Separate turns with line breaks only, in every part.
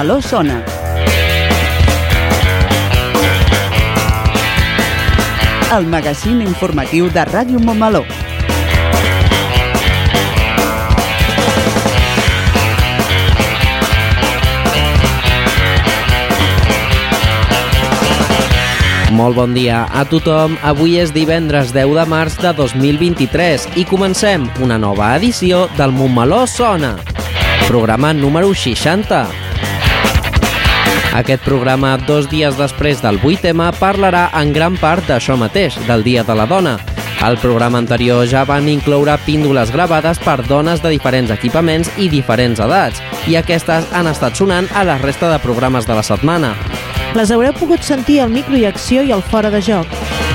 Montmeló sona. El magazín informatiu de Ràdio Montmeló.
Molt bon dia a tothom. Avui és divendres 10 de març de 2023 i comencem una nova edició del Montmeló Sona, programa número 60. Aquest programa, dos dies després del 8M, parlarà en gran part d'això mateix, del Dia de la Dona. Al programa anterior ja van incloure píndoles gravades per dones de diferents equipaments i diferents edats, i aquestes han estat sonant a la resta de programes de la setmana.
Les haureu pogut sentir al micro i acció i al fora de joc.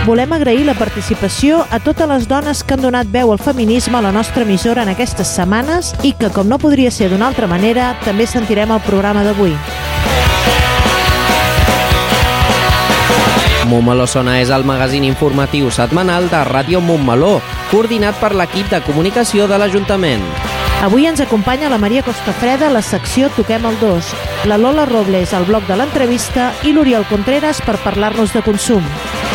Volem agrair la participació a totes les dones que han donat veu al feminisme a la nostra emissora en aquestes setmanes i que, com no podria ser d'una altra manera, també sentirem el programa d'avui.
Montmeló Sona és el magazín informatiu setmanal de Ràdio Montmeló, coordinat per l'equip de comunicació de l'Ajuntament.
Avui ens acompanya la Maria Costafreda a la secció Toquem el 2, la Lola Robles al bloc de l'entrevista i l'Oriol Contreras per parlar-nos de consum.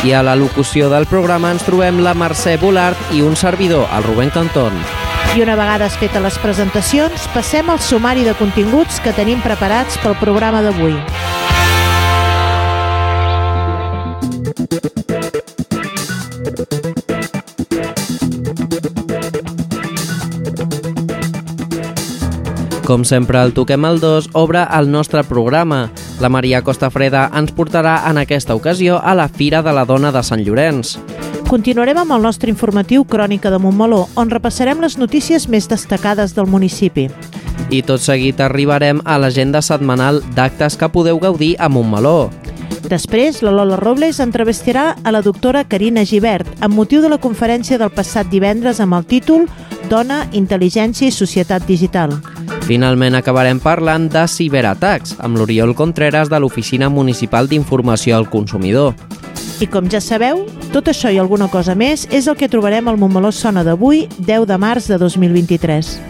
I a la locució del programa ens trobem la Mercè Bolart i un servidor, el Rubén Cantón.
I una vegada fetes les presentacions, passem al sumari de continguts que tenim preparats pel programa d'avui.
Com sempre, el Toquem el 2 obre el nostre programa. La Maria Costafreda ens portarà en aquesta ocasió a la Fira de la Dona de Sant Llorenç.
Continuarem amb el nostre informatiu Crònica de Montmeló, on repassarem les notícies més destacades del municipi.
I tot seguit arribarem a l'agenda setmanal d'actes que podeu gaudir a Montmeló.
Després, la Lola Robles entrevistarà a la doctora Carina Givert amb motiu de la conferència del passat divendres amb el títol Dona, Intel·ligència i Societat Digital.
Finalment acabarem parlant de ciberatacs amb l'Oriol Contreras de l'Oficina Municipal d'Informació al Consumidor.
I com ja sabeu, tot això i alguna cosa més és el que trobarem al Montmeló Sona d'avui, 10 de març de 2023.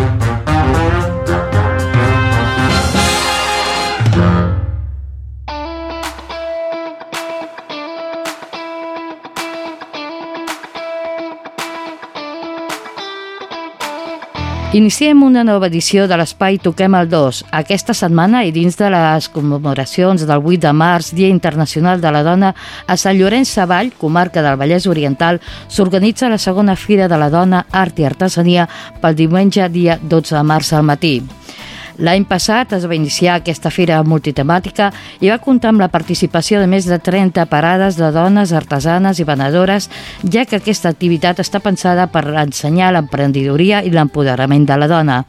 Iniciem una nova edició de l'Espai Toquem el 2. Aquesta setmana i dins de les commemoracions del 8 de març, Dia Internacional de la Dona, a Sant Llorenç Savall, comarca del Vallès Oriental, s'organitza la segona Fira de la Dona Art i Artesania pel diumenge dia 12 de març al matí. L'any passat es va iniciar aquesta fira multitemàtica i va comptar amb la participació de més de 30 parades de dones, artesanes i venedores, ja que aquesta activitat està pensada per ensenyar l'emprenedoria i l'empoderament de la dona.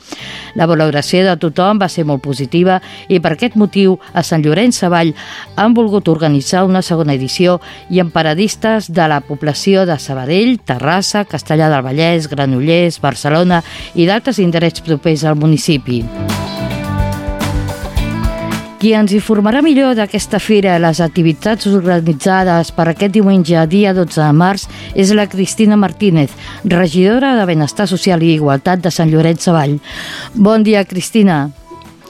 La valoració de tothom va ser molt positiva i per aquest motiu a Sant Llorenç Savall han volgut organitzar una segona edició i amb paradistes de la població de Sabadell, Terrassa, Castellà del Vallès, Granollers, Barcelona i d'altres indrets propers al municipi. Qui ens informarà millor d'aquesta fira i les activitats organitzades per aquest diumenge, dia 12 de març, és la Cristina Martínez, regidora de Benestar Social i Igualtat de Sant Llorenç Savall. Bon dia, Cristina.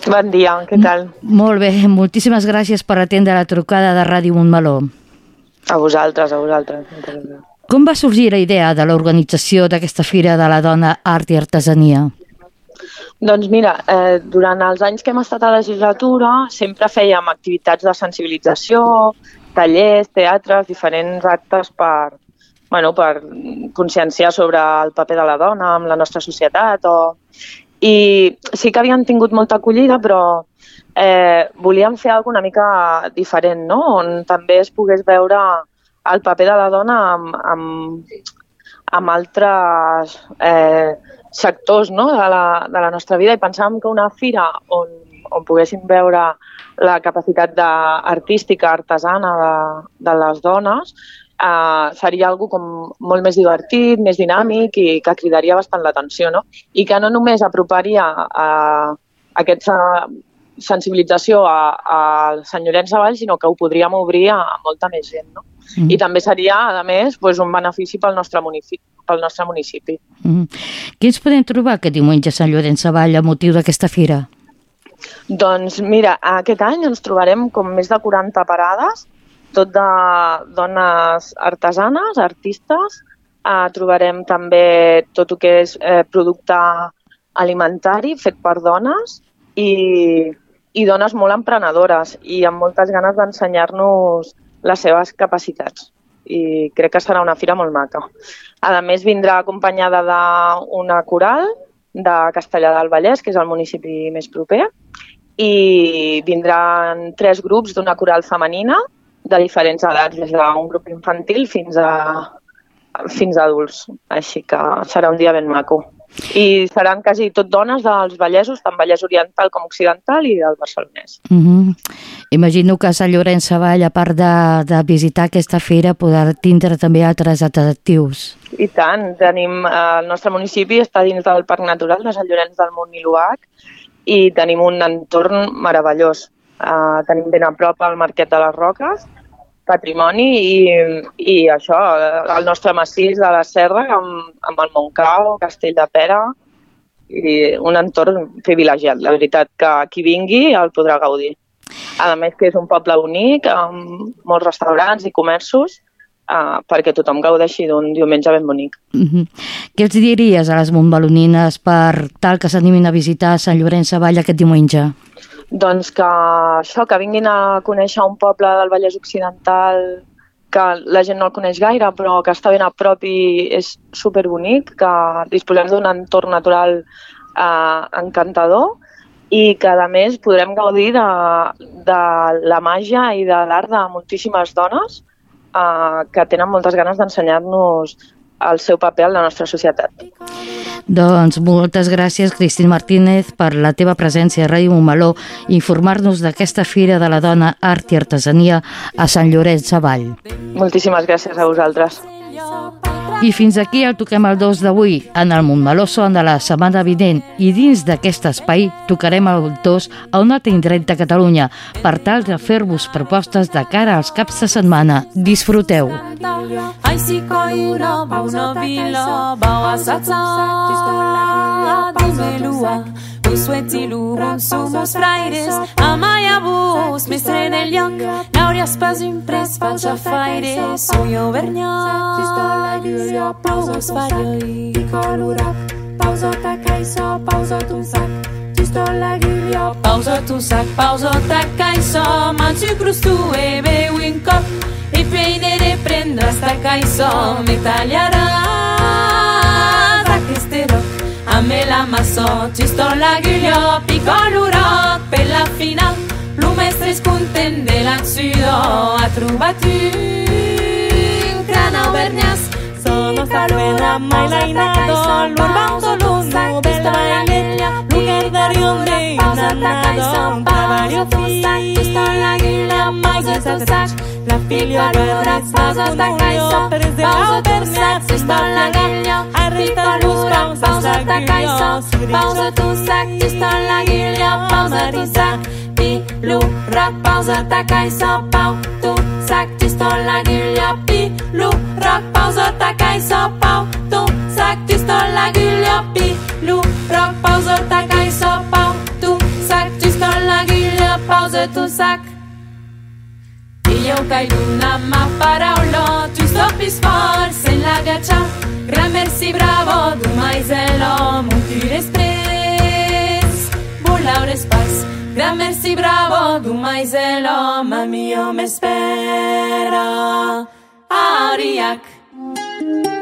Bon dia, què tal?
Molt bé, moltíssimes gràcies per atendre la trucada de Ràdio Montmeló.
A vosaltres, a vosaltres.
Com va sorgir la idea de l'organització d'aquesta Fira de la Dona Art i Artesania?
Doncs mira, eh, durant els anys que hem estat a la legislatura sempre fèiem activitats de sensibilització tallers, teatres, diferents actes per, bueno, per conscienciar sobre el paper de la dona en la nostra societat. O... I sí que havien tingut molta acollida, però eh, volíem fer alguna una mica diferent, no? on també es pogués veure el paper de la dona amb, amb, amb altres eh, sectors no? de, la, de la nostra vida i pensàvem que una fira on, on poguéssim veure la capacitat de, artística, artesana de, de les dones eh, seria algo com molt més divertit, més dinàmic i que cridaria bastant l'atenció, no? I que no només aproparia a aquesta sensibilització a, a Sant Llorenç Savall, sinó que ho podríem obrir a molta més gent, no? Mm. I també seria, a més, pues, un benefici pel nostre municipi. Pel nostre municipi.
Mm. Què ens podem trobar aquest diumenge a Sant Llorenç Savall a motiu d'aquesta fira?
Doncs mira, aquest any ens trobarem com més de 40 parades tot de dones artesanes, artistes. Eh, trobarem també tot el que és eh, producte alimentari fet per dones i, i dones molt emprenedores i amb moltes ganes d'ensenyar-nos les seves capacitats. I crec que serà una fira molt maca. A més, vindrà acompanyada d'una coral de Castellà del Vallès, que és el municipi més proper, i vindran tres grups d'una coral femenina de diferents edats, des d'un grup infantil fins a, fins a adults. Així que serà un dia ben maco. I seran quasi tot dones dels Vallesos, tant Vallès Oriental com Occidental i del Barcelonès.
Mm -hmm. Imagino que a Sant Llorenç Savall, a part de, de visitar aquesta fira, podrà tindre també altres atractius.
I tant. Tenim, eh, el nostre municipi està dins del Parc Natural de Sant Llorenç del Munt i l'Uac i tenim un entorn meravellós. Uh, tenim ben a prop el Marquet de les Roques, patrimoni i, i això, el nostre massís de la Serra amb, amb el Montcau, Castell de Pera i un entorn privilegiat. La veritat que qui vingui el podrà gaudir. A més que és un poble bonic, amb molts restaurants i comerços, uh, perquè tothom gaudeixi d'un diumenge ben bonic.
Mm -hmm. Què els diries a les montbalonines per tal que s'animin a visitar Sant Llorenç Savall aquest diumenge?
Doncs que això, que vinguin a conèixer un poble del Vallès Occidental que la gent no el coneix gaire, però que està ben a prop i és superbonic, que disposem d'un entorn natural eh, encantador i que, a més, podrem gaudir de, de la màgia i de l'art de moltíssimes dones eh, que tenen moltes ganes d'ensenyar-nos el seu paper en la nostra societat.
Doncs moltes gràcies, Cristín Martínez, per la teva presència a Ràdio Montmeló i informar-nos d'aquesta Fira de la Dona Art i Artesania a Sant Llorenç Savall.
Moltíssimes gràcies a vosaltres.
I fins aquí el Toquem el 2 d'avui, en el Montmeló Son de la setmana vinent i dins d'aquest espai tocarem el 2 a un altre indret de Catalunya per tal de fer-vos propostes de cara als caps de setmana. Disfruteu! Aiziko iro, bauno bilo, bau azatza, dizelua, Souhaitez-nous, somos fraires, amaia bus, mestre del lloc, n'hauries pas un pres, falsa faire, soi auvergnat. Pistola, Giulio, pausos farioi, piccolo pausa tacaiso, pausa tu sac. Pistola, Giulio, pausa tu sac, pausa tacaiso, man tu crustu e beu un cop, e peine de prendre sta caiso, me tagliarà, zac a me la maçó, xistó l'agulló, piccolo roc per la final. Lo mestre és content de l'accidó, ha trobat un gran auvergnàs. Sono salvera mai lainado, l'urbano lungo, bella bailella, lugar d'arionde, innanado, travaglio fi, mai senza sac, la figlio guerra, pausa da caiso, pausa tu sac, si sto la gaglia, arriva l'ura, pausa da caiso, pausa tu sac, si sto la gaglia, pausa tu sac, pi, l'ura, pausa da caiso, pau, tu sac, si sto la gaglia, pi, l'ura, pausa da caiso, pau, tu sac, si sto la gaglia, pi, pause ta caille sa pau tout sac tu stan la guille pause tout sac. Et yo caille una ma parola tu stoppis for c'est la gacha grand merci bravo du mais l'homme tu respres pour la respas grand merci bravo du mais l'homme mio m'espera. Ariac. Thank you.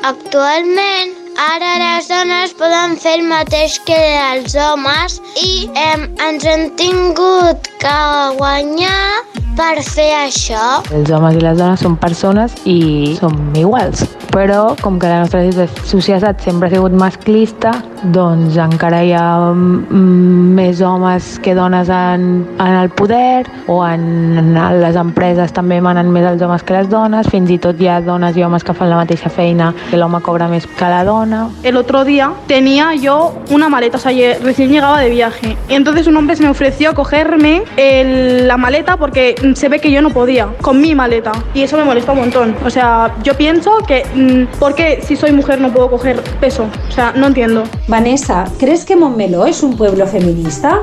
Actualment, ara les dones poden fer el mateix que els homes i hem, ens hem tingut que guanyar per fer això.
Els homes i les dones són persones i som iguals, però com que la nostra societat sempre ha sigut masclista, doncs encara hi ha més homes que dones en, en el poder o en, en les empreses també manen més els homes que les dones, fins i tot hi ha dones i homes que fan la mateixa feina que l'home cobra més que la dona.
El otro día tenía yo una maleta, o sea, recién llegaba de viaje y entonces un hombre se me ofreció a cogerme el, la maleta porque se ve que yo no podía con mi maleta y eso me molesta un montón. O sea, yo pienso que mmm, ¿por qué si soy mujer no puedo coger peso? O sea, no entiendo.
Vanessa, ¿crees que Montmeló es un pueblo feminista?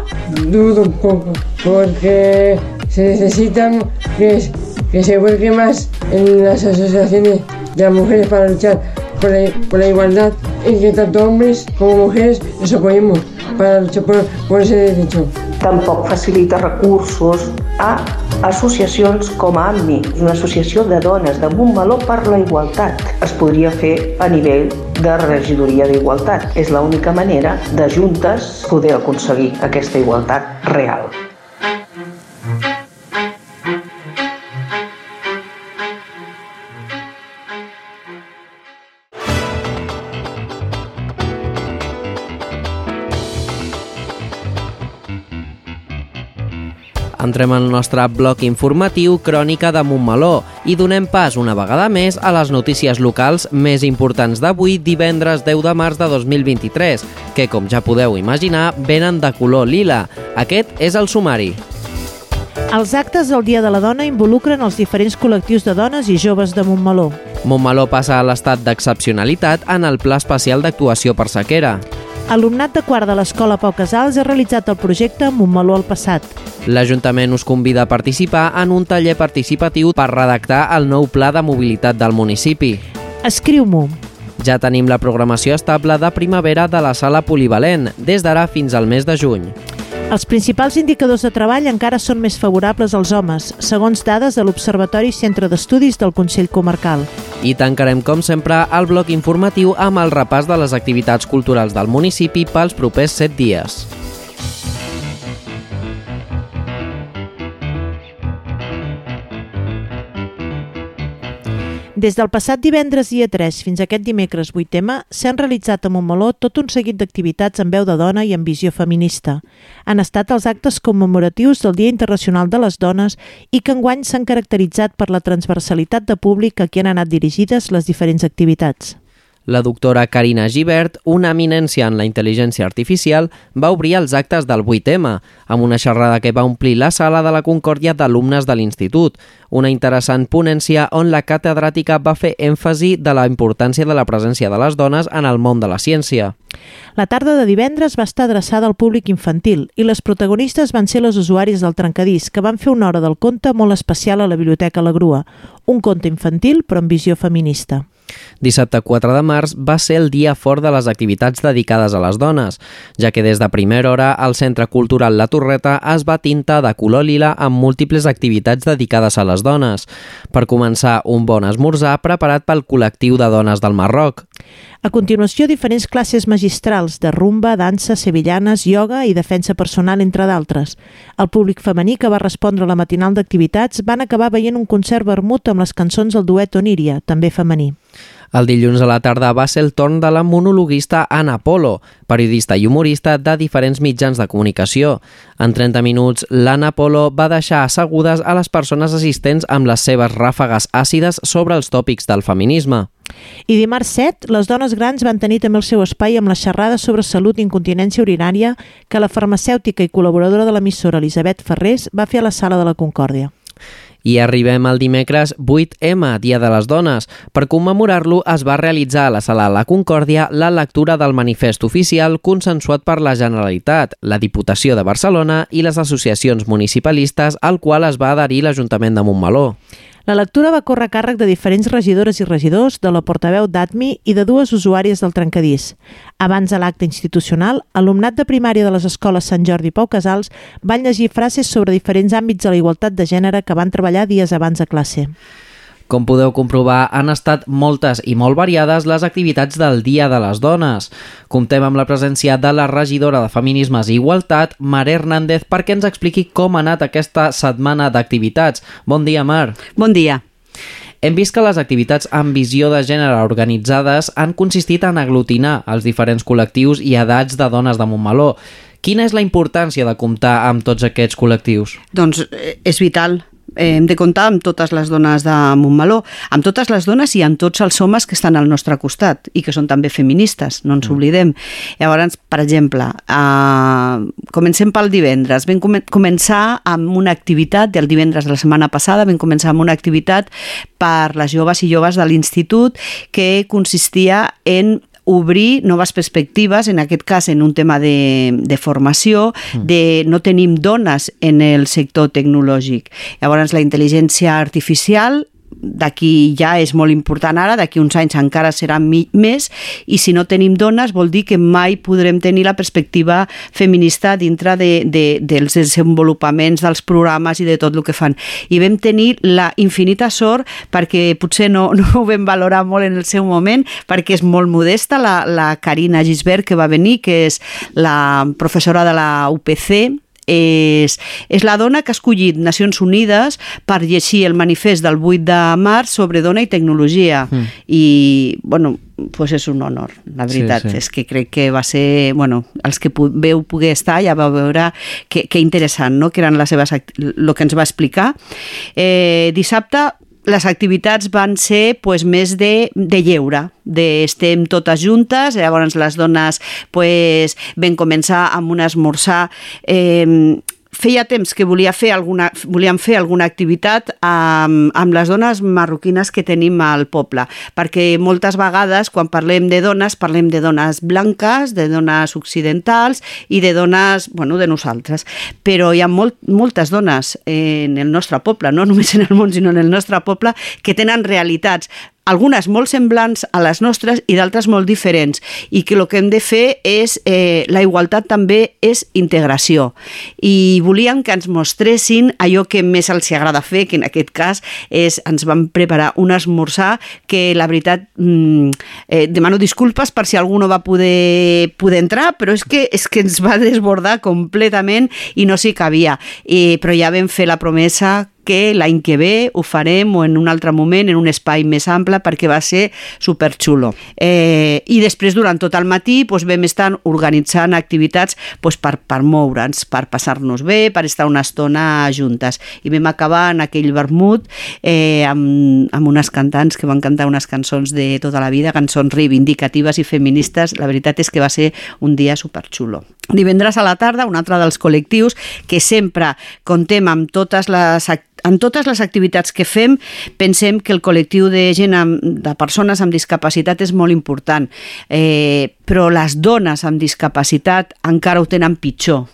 Dudo un poco, porque se necesitan que, que se vuelque más en las asociaciones de las mujeres para luchar por la, igualdad y que tanto hombres como mujeres nos apoyemos para luchar por, por ese derecho.
Tampoc facilita recursos a associacions com a AMMI, una associació de dones de Montmeló per la igualtat. Es podria fer a nivell de regidoria d'igualtat. És l'única manera de juntes poder aconseguir aquesta igualtat real.
Entrem al nostre bloc informatiu Crònica de Montmeló i donem pas una vegada més a les notícies locals més importants d'avui, divendres 10 de març de 2023, que, com ja podeu imaginar, venen de color lila. Aquest és el sumari.
Els actes del Dia de la Dona involucren els diferents col·lectius de dones i joves de Montmeló.
Montmeló passa a l'estat d'excepcionalitat en el Pla Especial d'Actuació per Sequera.
Alumnat de quart de l'Escola Pau Casals ha realitzat el projecte Montmeló al passat.
L'Ajuntament us convida a participar en un taller participatiu per redactar el nou pla de mobilitat del municipi.
Escriu-m'ho.
Ja tenim la programació estable de primavera de la sala polivalent, des d'ara fins al mes de juny.
Els principals indicadors de treball encara són més favorables als homes, segons dades de l'Observatori Centre d'Estudis del Consell Comarcal.
I tancarem, com sempre, el bloc informatiu amb el repàs de les activitats culturals del municipi pels propers set dies.
Des del passat divendres dia 3 fins aquest dimecres 8M s'han realitzat a Montmeló tot un seguit d'activitats amb veu de dona i amb visió feminista. Han estat els actes commemoratius del Dia Internacional de les Dones i que enguany s'han caracteritzat per la transversalitat de públic a qui han anat dirigides les diferents activitats.
La doctora Carina Givert, una eminència en la intel·ligència artificial, va obrir els actes del 8M, amb una xerrada que va omplir la sala de la Concòrdia d'alumnes de l'Institut, una interessant ponència on la catedràtica va fer èmfasi de la importància de la presència de les dones en el món de la ciència.
La tarda de divendres va estar adreçada al públic infantil i les protagonistes van ser les usuaris del trencadís, que van fer una hora del conte molt especial a la Biblioteca La Grua, un conte infantil però amb visió feminista.
Dissabte 4 de març va ser el dia fort de les activitats dedicades a les dones, ja que des de primera hora el Centre Cultural La Torreta es va tintar de color lila amb múltiples activitats dedicades a les dones. Per començar, un bon esmorzar preparat pel col·lectiu de dones del Marroc.
A continuació, diferents classes magistrals de rumba, dansa, sevillanes, ioga i defensa personal, entre d'altres. El públic femení que va respondre a la matinal d'activitats van acabar veient un concert vermut amb les cançons del duet Oníria, també femení.
El dilluns a la tarda va ser el torn de la monologuista Anna Polo, periodista i humorista de diferents mitjans de comunicació. En 30 minuts, l'Anna Polo va deixar assegudes a les persones assistents amb les seves ràfegues àcides sobre els tòpics del feminisme.
I dimarts 7, les dones grans van tenir també el seu espai amb la xerrada sobre salut i incontinència urinària que la farmacèutica i col·laboradora de l'emissora Elisabet Ferrés va fer a la Sala de la Concòrdia.
I arribem al dimecres 8M, Dia de les Dones. Per commemorar-lo es va realitzar a la Sala La Concòrdia la lectura del manifest oficial consensuat per la Generalitat, la Diputació de Barcelona i les associacions municipalistes al qual es va adherir l'Ajuntament de Montmeló.
La lectura va córrer càrrec de diferents regidores i regidors, de la portaveu d'ADMI i de dues usuàries del trencadís. Abans de l'acte institucional, alumnat de primària de les escoles Sant Jordi Pau Casals van llegir frases sobre diferents àmbits de la igualtat de gènere que van treballar dies abans a classe.
Com podeu comprovar, han estat moltes i molt variades les activitats del Dia de les Dones. Comptem amb la presència de la regidora de Feminismes i Igualtat, Mar Hernández, perquè ens expliqui com ha anat aquesta setmana d'activitats. Bon dia, Mar.
Bon dia.
Hem vist que les activitats amb visió de gènere organitzades han consistit en aglutinar els diferents col·lectius i edats de dones de Montmeló. Quina és la importància de comptar amb tots aquests col·lectius?
Doncs eh, és vital hem de comptar amb totes les dones de Montmeló, amb totes les dones i amb tots els homes que estan al nostre costat i que són també feministes, no ens mm. oblidem. Llavors, per exemple, eh, comencem pel divendres. Vam començar amb una activitat, del divendres de la setmana passada, vam començar amb una activitat per les joves i joves de l'institut que consistia en obrir noves perspectives, en aquest cas en un tema de, de formació, mm. de no tenim dones en el sector tecnològic. Llavors, la intel·ligència artificial d'aquí ja és molt important ara, d'aquí uns anys encara serà més, i si no tenim dones vol dir que mai podrem tenir la perspectiva feminista dintre de, de, dels desenvolupaments dels programes i de tot el que fan. I vam tenir la infinita sort, perquè potser no, no ho vam valorar molt en el seu moment, perquè és molt modesta, la, la Carina Gisbert, que va venir, que és la professora de la UPC, és, és la dona que ha escollit Nacions Unides per llegir el manifest del 8 de març sobre dona i tecnologia. Mm. I, bueno, pues és un honor, la veritat. Sí, sí. És que crec que va ser... Bueno, els que veu poder estar ja vau veure que, que interessant, no?, que eren les seves... el que ens va explicar. Eh, dissabte les activitats van ser pues, més de, de lleure, de estem totes juntes, llavors les dones pues, vam començar amb un esmorzar eh, feia temps que volia fer alguna, volíem fer alguna activitat amb, amb les dones marroquines que tenim al poble, perquè moltes vegades quan parlem de dones, parlem de dones blanques, de dones occidentals i de dones, bueno, de nosaltres. Però hi ha molt, moltes dones en el nostre poble, no només en el món, sinó en el nostre poble, que tenen realitats algunes molt semblants a les nostres i d'altres molt diferents. I que el que hem de fer és, eh, la igualtat també és integració. I volíem que ens mostressin allò que més els agrada fer, que en aquest cas és, ens van preparar un esmorzar que la veritat mm, eh, demano disculpes per si algú no va poder, poder entrar, però és que, és que ens va desbordar completament i no s'hi cabia, eh, però ja vam fer la promesa que l'any que ve ho farem o en un altre moment, en un espai més ample, perquè va ser superxulo. Eh, I després, durant tot el matí, doncs, vam estar organitzant activitats doncs, per, per moure'ns, per passar-nos bé, per estar una estona juntes. I vam acabar en aquell vermut eh, amb, amb unes cantants que van cantar unes cançons de tota la vida, cançons reivindicatives i feministes. La veritat és que va ser un dia superxulo. Divendres a la tarda, un altre dels col·lectius que sempre contem amb totes les activitats en totes les activitats que fem pensem que el col·lectiu de gent amb, de persones amb discapacitat és molt important, eh, però les dones amb discapacitat encara ho tenen pitjor.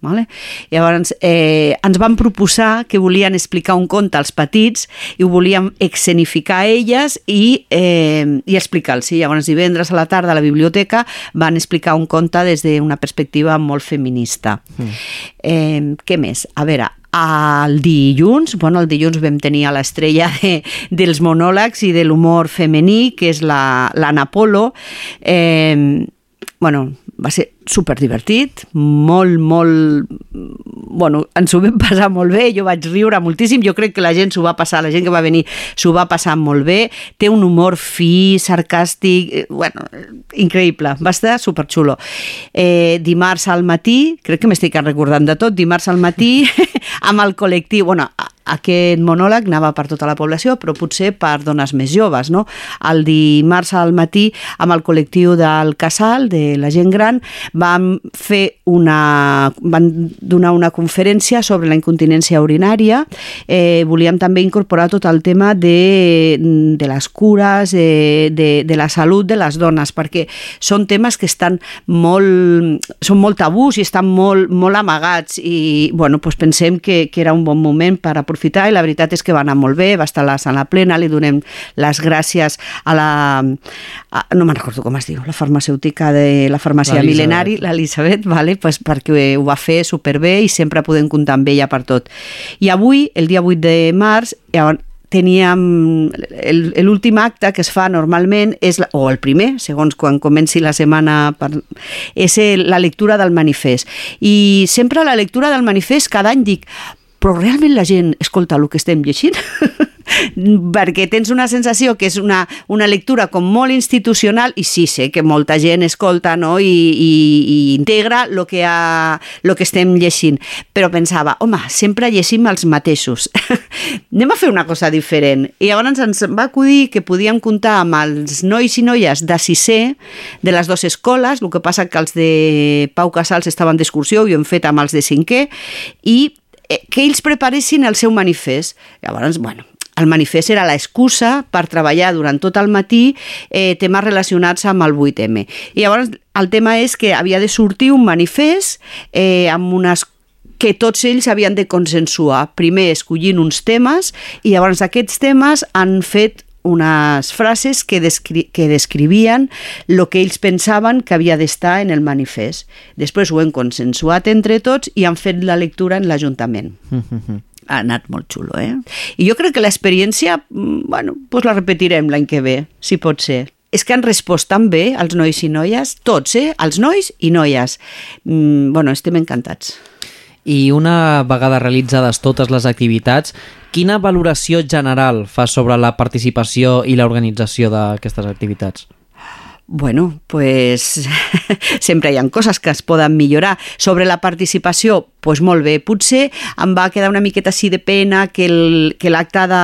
Vale? Llavors, eh, ens van proposar que volien explicar un conte als petits i ho volíem escenificar a elles i, eh, i explicar-los. Llavors, divendres a la tarda a la biblioteca van explicar un conte des d'una perspectiva molt feminista. Mm. Eh, què més? A veure, el dilluns, bueno, el dilluns vam tenir a l'estrella de, dels monòlegs i de l'humor femení, que és l'Anna la, Polo. Eh, bueno, va ser super divertit, molt, molt... Bueno, ens ho vam passar molt bé, jo vaig riure moltíssim, jo crec que la gent s'ho va passar, la gent que va venir s'ho va passar molt bé, té un humor fi, sarcàstic, eh, bueno, increïble, va estar superxulo. Eh, dimarts al matí, crec que m'estic recordant de tot, dimarts al matí, amb el col·lectiu, bueno, aquest monòleg anava per tota la població, però potser per dones més joves. No? El dimarts al matí, amb el col·lectiu del Casal, de la gent gran, vam fer una, van donar una conferència sobre la incontinència urinària. Eh, volíem també incorporar tot el tema de, de les cures, de, de, de la salut de les dones, perquè són temes que estan molt, són molt tabús i estan molt, molt amagats i bueno, doncs pensem que, que era un bon moment per aprofitar aprofitar i la veritat és que va anar molt bé, va estar a la sala plena, li donem les gràcies a la... A, no me'n recordo com es diu, la farmacèutica de la farmàcia mil·lenari, l'Elisabet, vale, pues perquè ho va fer superbé i sempre podem comptar amb ella per tot. I avui, el dia 8 de març, teníem l'últim acte que es fa normalment és, o el primer, segons quan comenci la setmana per, és la lectura del manifest. I sempre la lectura del manifest cada any dic però realment la gent escolta el que estem llegint? perquè tens una sensació que és una, una lectura com molt institucional i sí, sé que molta gent escolta no? I, i, i integra el que, ha, lo que estem llegint, però pensava, home, sempre llegim els mateixos. Anem a fer una cosa diferent. I llavors ens va acudir que podíem comptar amb els nois i noies de sisè de les dues escoles, el que passa que els de Pau Casals estaven d'excursió i ho hem fet amb els de cinquè, i que ells preparessin el seu manifest. Llavors, bueno, el manifest era l'excusa per treballar durant tot el matí eh, temes relacionats amb el 8M. I llavors el tema és que havia de sortir un manifest eh, amb unes que tots ells havien de consensuar, primer escollint uns temes i llavors aquests temes han fet unes frases que, descri que descrivien el que ells pensaven que havia d'estar en el manifest. Després ho hem consensuat entre tots i han fet la lectura en l'Ajuntament. Mm -hmm ha anat molt xulo, eh? I jo crec que l'experiència, mm, bueno, pues la repetirem l'any que ve, si pot ser. És que han respost tan bé els nois i noies, tots, eh? Els nois i noies. Mm, bueno, estem encantats.
I una vegada realitzades totes les activitats, quina valoració general fa sobre la participació i l'organització d'aquestes activitats?
Bueno, pues sempre hi ha coses que es poden millorar. Sobre la participació, pues molt bé. Potser em va quedar una miqueta així de pena que l'acte de,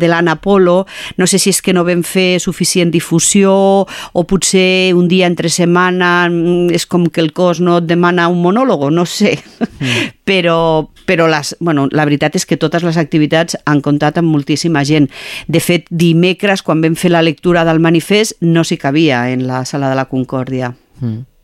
de l'Anna Polo, no sé si és que no vam fer suficient difusió o potser un dia entre setmana mm, és com que el cos no et demana un monòlogo, no sé. Mm. Però, però les, bueno, la veritat és que totes les activitats han comptat amb moltíssima gent. De fet, dimecres, quan vam fer la lectura del manifest, no s'hi cabia en la sala de la Concòrdia. Mm.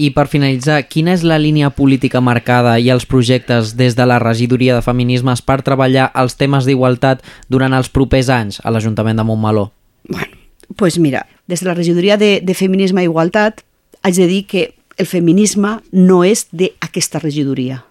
I per finalitzar, quina és la línia política marcada i els projectes des de la regidoria de feminismes per treballar els temes d'igualtat durant els propers anys a l'Ajuntament de Montmeló?
Bueno, pues mira, des de la regidoria de, de feminisme i igualtat haig de dir que el feminisme no és d'aquesta regidoria.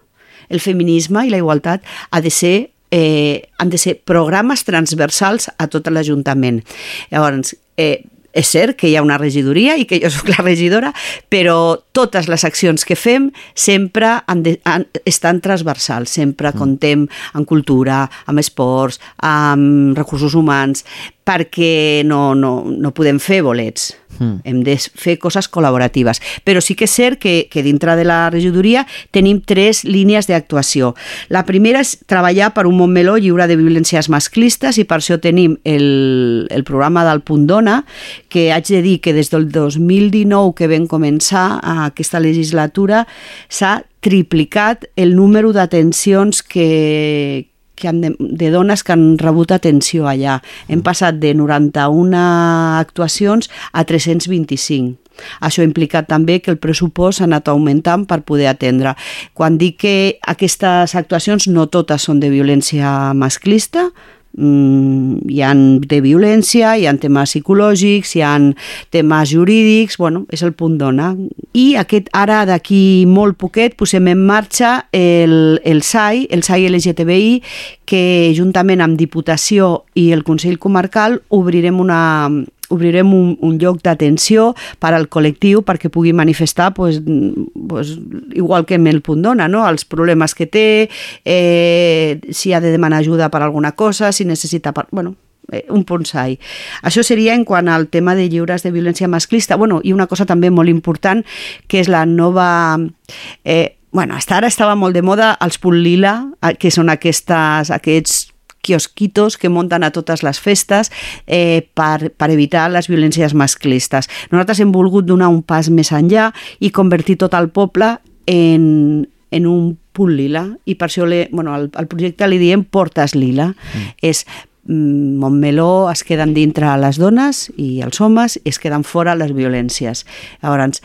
El feminisme i la igualtat ha de ser eh, han de ser programes transversals a tot l'Ajuntament. Llavors, eh, és cert que hi ha una regidoria i que jo sóc la regidora, però totes les accions que fem sempre han de, han, estan transversals, sempre mm. contem amb cultura, amb esports, amb recursos humans, perquè no, no, no podem fer bolets. Mm. Hem de fer coses col·laboratives. Però sí que és cert que, que dintre de la regidoria tenim tres línies d'actuació. La primera és treballar per un Montmeló lliure de violències masclistes i per això tenim el, el programa del Punt Dona, que haig de dir que des del 2019 que vam començar aquesta legislatura s'ha triplicat el número d'atencions que, que han de, de dones que han rebut atenció allà. Hem passat de 91 actuacions a 325. Això ha implicat també que el pressupost ha anat augmentant per poder atendre. Quan dic que aquestes actuacions no totes són de violència masclista, mm, hi ha de violència, hi ha temes psicològics, hi ha temes jurídics, bueno, és el punt d'ona. I aquest, ara d'aquí molt poquet posem en marxa el, el SAI, el SAI LGTBI, que juntament amb Diputació i el Consell Comarcal obrirem una, obrirem un, un lloc d'atenció per al col·lectiu perquè pugui manifestar pues, pues, igual que en el punt dona, no? els problemes que té, eh, si ha de demanar ajuda per alguna cosa, si necessita... Per, bueno, eh, un bonsai. Això seria en quant al tema de lliures de violència masclista. Bueno, I una cosa també molt important, que és la nova... Eh, bueno, hasta ara estava molt de moda els punt lila, eh, que són aquestes, aquests quiosquitos que munten a totes les festes eh, per, per evitar les violències masclistes. Nosaltres hem volgut donar un pas més enllà i convertir tot el poble en, en un punt lila i per això le, bueno, al, al projecte li diem Portes Lila. Mm. És mm, Montmeló es queden dintre les dones i els homes i es queden fora les violències. Llavors,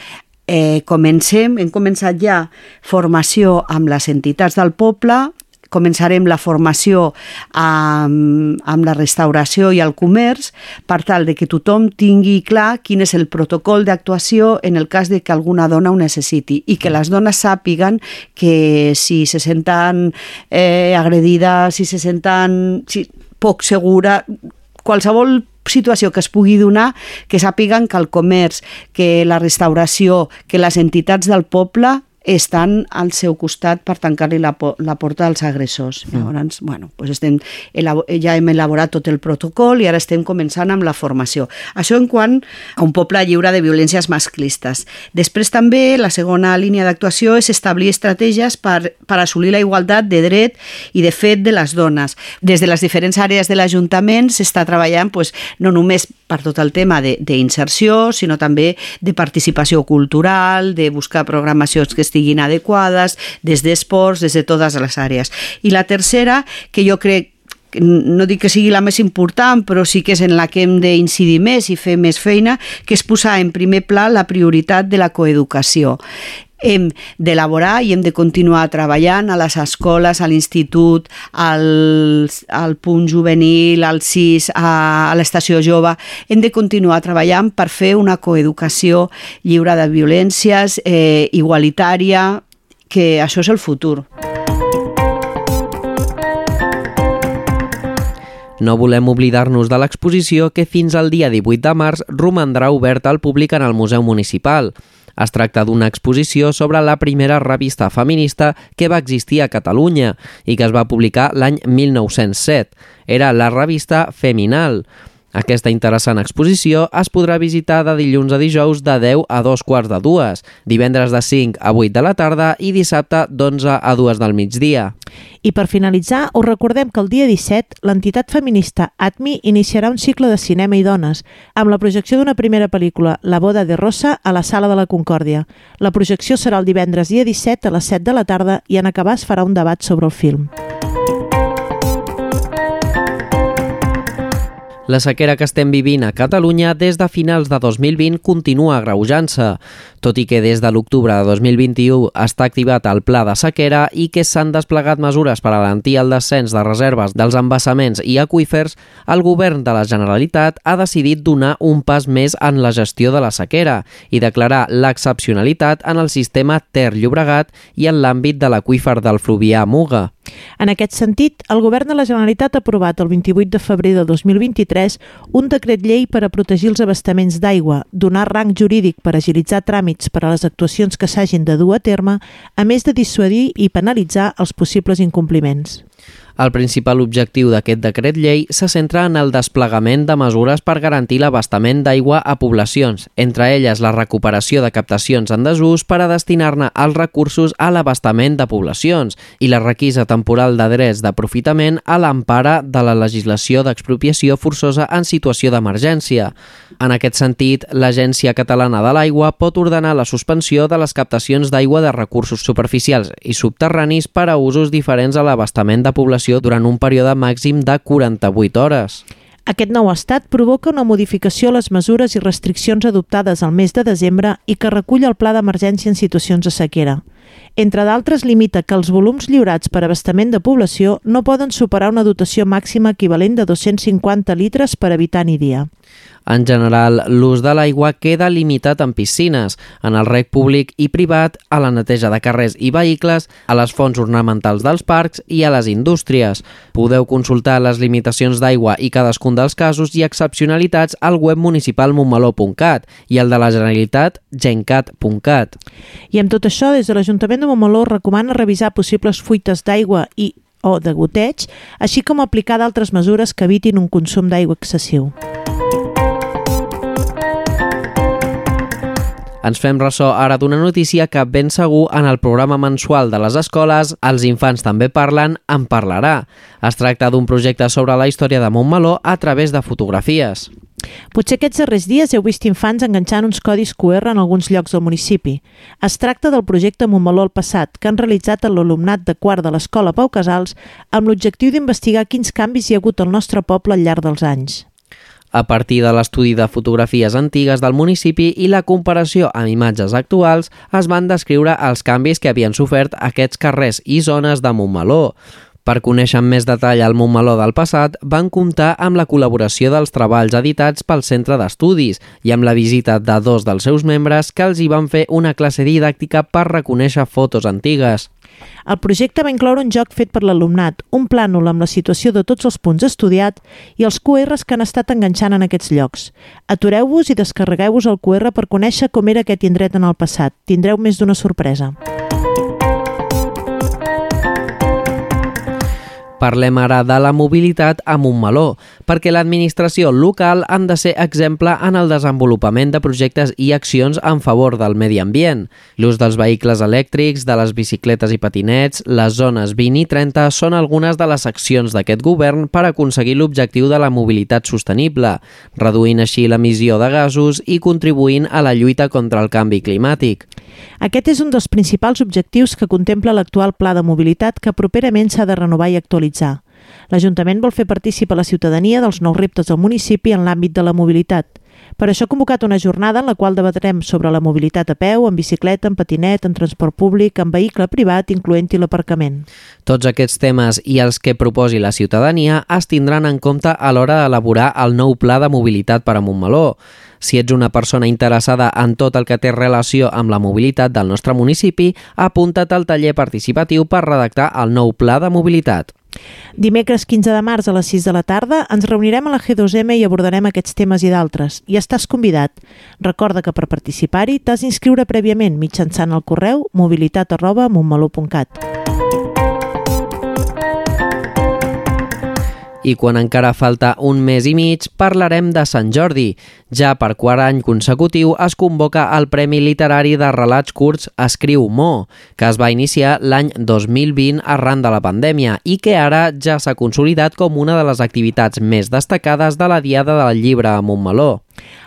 eh, comencem, hem començat ja formació amb les entitats del poble començarem la formació amb, amb la restauració i el comerç per tal de que tothom tingui clar quin és el protocol d'actuació en el cas de que alguna dona ho necessiti i que les dones sàpiguen que si se senten eh, agredides, si se senten si, poc segura, qualsevol situació que es pugui donar, que sàpiguen que el comerç, que la restauració, que les entitats del poble estan al seu costat per tancar-li la, la porta als agressors. Mm. Llavors, bueno, doncs estem, ja hem elaborat tot el protocol i ara estem començant amb la formació. Això en quant a un poble lliure de violències masclistes. Després també la segona línia d'actuació és establir estratègies per, per assolir la igualtat de dret i de fet de les dones. Des de les diferents àrees de l'Ajuntament s'està treballant pues, no només per tot el tema d'inserció, sinó també de participació cultural, de buscar programacions que estiguin adequades, des d'esports, des de totes les àrees. I la tercera, que jo crec no dic que sigui la més important, però sí que és en la que hem d'incidir més i fer més feina, que és posar en primer pla la prioritat de la coeducació hem d'elaborar i hem de continuar treballant a les escoles, a l'institut, al, al punt juvenil, al CIS, a, a l'estació jove. Hem de continuar treballant per fer una coeducació lliure de violències, eh, igualitària, que això és el futur.
No volem oblidar-nos de l'exposició que fins al dia 18 de març romandrà oberta al públic en el Museu Municipal. Es tracta d'una exposició sobre la primera revista feminista que va existir a Catalunya i que es va publicar l'any 1907. Era la revista Feminal. Aquesta interessant exposició es podrà visitar de dilluns a dijous de 10 a 2 quarts de dues, divendres de 5 a 8 de la tarda i dissabte d'11 a 2 del migdia.
I per finalitzar, us recordem que el dia 17 l'entitat feminista ATMI iniciarà un cicle de cinema i dones amb la projecció d'una primera pel·lícula, La boda de Rosa, a la Sala de la Concòrdia. La projecció serà el divendres dia 17 a les 7 de la tarda i en acabar es farà un debat sobre el film.
La sequera que estem vivint a Catalunya des de finals de 2020 continua agreujant-se, tot i que des de l'octubre de 2021 està activat el pla de sequera i que s'han desplegat mesures per alentir el descens de reserves dels embassaments i aqüífers, el govern de la Generalitat ha decidit donar un pas més en la gestió de la sequera i declarar l'excepcionalitat en el sistema Ter-Llobregat i en l'àmbit de l'aqüífer del Fluvià Muga.
En aquest sentit, el Govern de la Generalitat ha aprovat el 28 de febrer de 2023 un decret llei per a protegir els abastaments d'aigua, donar rang jurídic per agilitzar tràmits per a les actuacions que s'hagin de dur a terme, a més de dissuadir i penalitzar els possibles incompliments.
El principal objectiu d'aquest decret llei se centra en el desplegament de mesures per garantir l'abastament d'aigua a poblacions, entre elles la recuperació de captacions en desús per a destinar-ne els recursos a l'abastament de poblacions i la requisa temporal de drets d'aprofitament a l'empara de la legislació d'expropiació forçosa en situació d'emergència. En aquest sentit, l'Agència Catalana de l'Aigua pot ordenar la suspensió de les captacions d'aigua de recursos superficials i subterranis per a usos diferents a l'abastament de població situació durant un període màxim de 48 hores.
Aquest nou estat provoca una modificació a les mesures i restriccions adoptades al mes de desembre i que recull el pla d'emergència en situacions de sequera. Entre d'altres, limita que els volums lliurats per abastament de població no poden superar una dotació màxima equivalent de 250 litres per habitant i dia.
En general, l'ús de l'aigua queda limitat en piscines, en el rec públic i privat, a la neteja de carrers i vehicles, a les fonts ornamentals dels parcs i a les indústries. Podeu consultar les limitacions d'aigua i cadascun dels casos i excepcionalitats al web municipal montmeló.cat i el de la Generalitat gencat.cat.
I amb tot això, des de l'Ajuntament de Montmeló recomana revisar possibles fuites d'aigua i o de goteig, així com aplicar d'altres mesures que evitin un consum d'aigua excessiu.
Ens fem ressò ara d'una notícia que ben segur en el programa mensual de les escoles Els infants també parlen en parlarà. Es tracta d'un projecte sobre la història de Montmeló a través de fotografies.
Potser aquests darrers dies heu vist infants enganxant uns codis QR en alguns llocs del municipi. Es tracta del projecte Montmeló al passat, que han realitzat l'alumnat de quart de l'Escola Pau Casals amb l'objectiu d'investigar quins canvis hi ha hagut al nostre poble al llarg dels anys
a partir de l'estudi de fotografies antigues del municipi i la comparació amb imatges actuals, es van descriure els canvis que havien sofert aquests carrers i zones de Montmeló. Per conèixer amb més detall el Montmeló del passat, van comptar amb la col·laboració dels treballs editats pel Centre d'Estudis i amb la visita de dos dels seus membres que els hi van fer una classe didàctica per reconèixer fotos antigues.
El projecte va incloure un joc fet per l'alumnat, un plànol amb la situació de tots els punts estudiat i els QRs que han estat enganxant en aquests llocs. Atureu-vos i descarregueu-vos el QR per conèixer com era aquest indret en el passat. Tindreu més d'una sorpresa.
Parlem ara de la mobilitat a Montmeló, perquè l'administració local han de ser exemple en el desenvolupament de projectes i accions en favor del medi ambient. L'ús dels vehicles elèctrics, de les bicicletes i patinets, les zones 20 i 30 són algunes de les accions d'aquest govern per aconseguir l'objectiu de la mobilitat sostenible, reduint així l'emissió de gasos i contribuint a la lluita contra el canvi climàtic.
Aquest és un dels principals objectius que contempla l'actual Pla de Mobilitat que properament s'ha de renovar i actualitzar. L'Ajuntament vol fer participar la ciutadania dels nous reptes del municipi en l'àmbit de la mobilitat. Per això ha convocat una jornada en la qual debatrem sobre la mobilitat a peu, en bicicleta, en patinet, en transport públic, en vehicle privat, incloent-hi l'aparcament.
Tots aquests temes i els que proposi la ciutadania es tindran en compte a l'hora d'elaborar el nou pla de mobilitat per a Montmeló. Si ets una persona interessada en tot el que té relació amb la mobilitat del nostre municipi, apunta't al taller participatiu per redactar el nou pla de mobilitat.
Dimecres 15 de març a les 6 de la tarda ens reunirem a la G2M i abordarem aquests temes i d'altres. I estàs convidat. Recorda que per participar-hi t'has d'inscriure prèviament mitjançant el correu mobilitat arroba montmeló.cat.
I quan encara falta un mes i mig, parlarem de Sant Jordi. Ja per quart any consecutiu es convoca el Premi Literari de Relats Curts Escriu Mo, que es va iniciar l'any 2020 arran de la pandèmia i que ara ja s'ha consolidat com una de les activitats més destacades de la Diada del Llibre a Montmeló.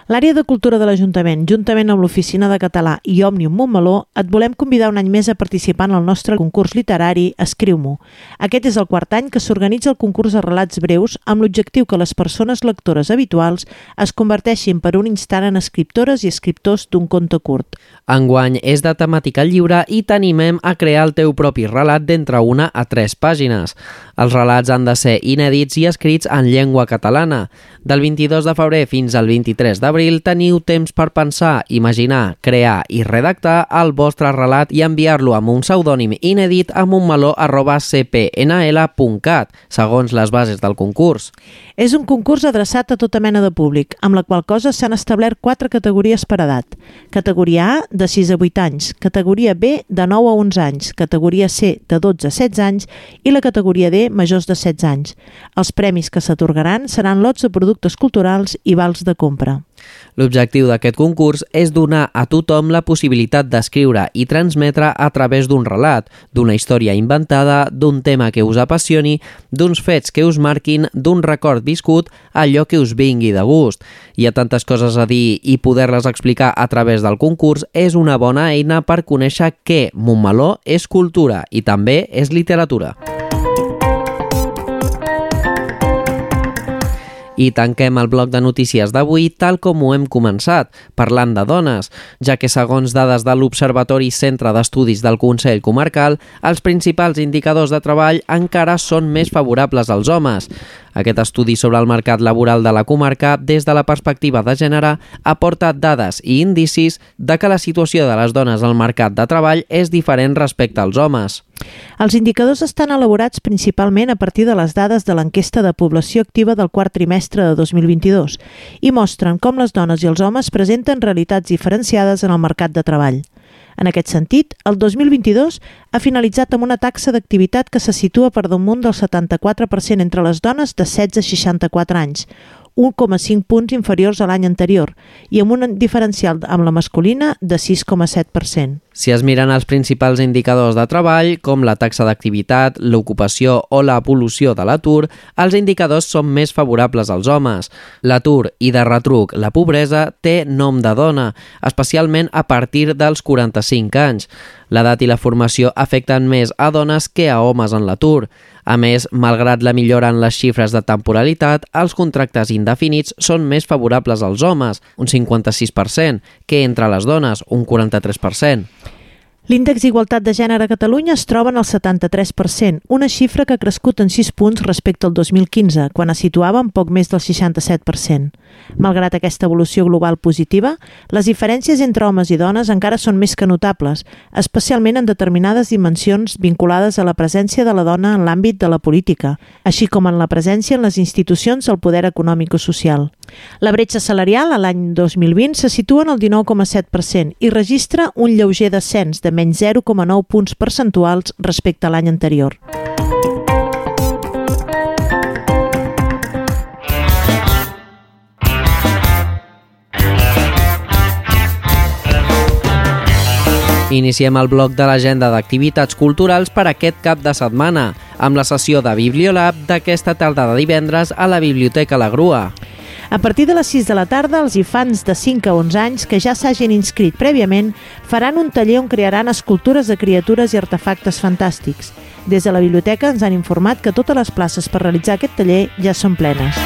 L'àrea de cultura de l'Ajuntament, juntament amb l'Oficina de Català i Òmnium Montmeló, et volem convidar un any més a participar en el nostre concurs literari Escriu-m'ho. Aquest és el quart any que s'organitza el concurs de relats breus amb l'objectiu que les persones lectores habituals es converteixin per un instant en escriptores i escriptors d'un conte curt.
Enguany és de temàtica lliure i t'animem a crear el teu propi relat d'entre una a tres pàgines. Els relats han de ser inèdits i escrits en llengua catalana. Del 22 de febrer fins al 23 d'abril teniu temps per pensar, imaginar, crear i redactar el vostre relat i enviar-lo amb un pseudònim inèdit a montmeló.cpnl.cat, segons les bases del concurs.
És un concurs adreçat a tota mena de públic, amb la qual cosa s'han establert quatre categories per edat. Categoria A, de 6 a 8 anys, categoria B, de 9 a 11 anys, categoria C, de 12 a 16 anys i la categoria D, majors de 16 anys. Els premis que s'atorgaran seran lots de productes culturals i vals de compra.
L'objectiu d'aquest concurs és donar a tothom la possibilitat d'escriure i transmetre a través d'un relat, d'una història inventada, d'un tema que us apassioni, d'uns fets que us marquin, d'un record viscut, allò que us vingui de gust. Hi ha tantes coses a dir i poder-les explicar a través del concurs és una bona eina per conèixer que Montmeló és cultura i també és literatura. I tanquem el bloc de notícies d'avui tal com ho hem començat, parlant de dones, ja que segons dades de l'Observatori Centre d'Estudis del Consell Comarcal, els principals indicadors de treball encara són més favorables als homes. Aquest estudi sobre el mercat laboral de la comarca, des de la perspectiva de gènere, aporta dades i indicis de que la situació de les dones al mercat de treball és diferent respecte als homes.
Els indicadors estan elaborats principalment a partir de les dades de l'enquesta de població activa del quart trimestre de 2022 i mostren com les dones i els homes presenten realitats diferenciades en el mercat de treball. En aquest sentit, el 2022 ha finalitzat amb una taxa d'activitat que se situa per damunt del 74% entre les dones de 16 a 64 anys, 1,5 punts inferiors a l'any anterior i amb un diferencial amb la masculina de 6,7%.
Si es miren els principals indicadors de treball, com la taxa d'activitat, l'ocupació o l'evolució de l'atur, els indicadors són més favorables als homes. L'atur i de retruc la pobresa té nom de dona, especialment a partir dels 45 anys. L'edat i la formació afecten més a dones que a homes en l'atur. A més, malgrat la millora en les xifres de temporalitat, els contractes indefinits són més favorables als homes, un 56%, que entre les dones, un 43%.
L'índex d'igualtat de gènere a Catalunya es troba en el 73%, una xifra que ha crescut en 6 punts respecte al 2015, quan es situava en poc més del 67%. Malgrat aquesta evolució global positiva, les diferències entre homes i dones encara són més que notables, especialment en determinades dimensions vinculades a la presència de la dona en l'àmbit de la política, així com en la presència en les institucions del poder econòmic o social. La bretxa salarial a l'any 2020 se situa en el 19,7% i registra un lleuger descens de menys 0,9 punts percentuals respecte a l'any anterior.
Iniciem el bloc de l'agenda d'activitats culturals per aquest cap de setmana, amb la sessió de Bibliolab d'aquesta tarda de divendres a la Biblioteca La Grua.
A partir de les 6 de la tarda, els infants de 5 a 11 anys que ja s'hagin inscrit prèviament faran un taller on crearan escultures de criatures i artefactes fantàstics. Des de la biblioteca ens han informat que totes les places per realitzar aquest taller ja són plenes.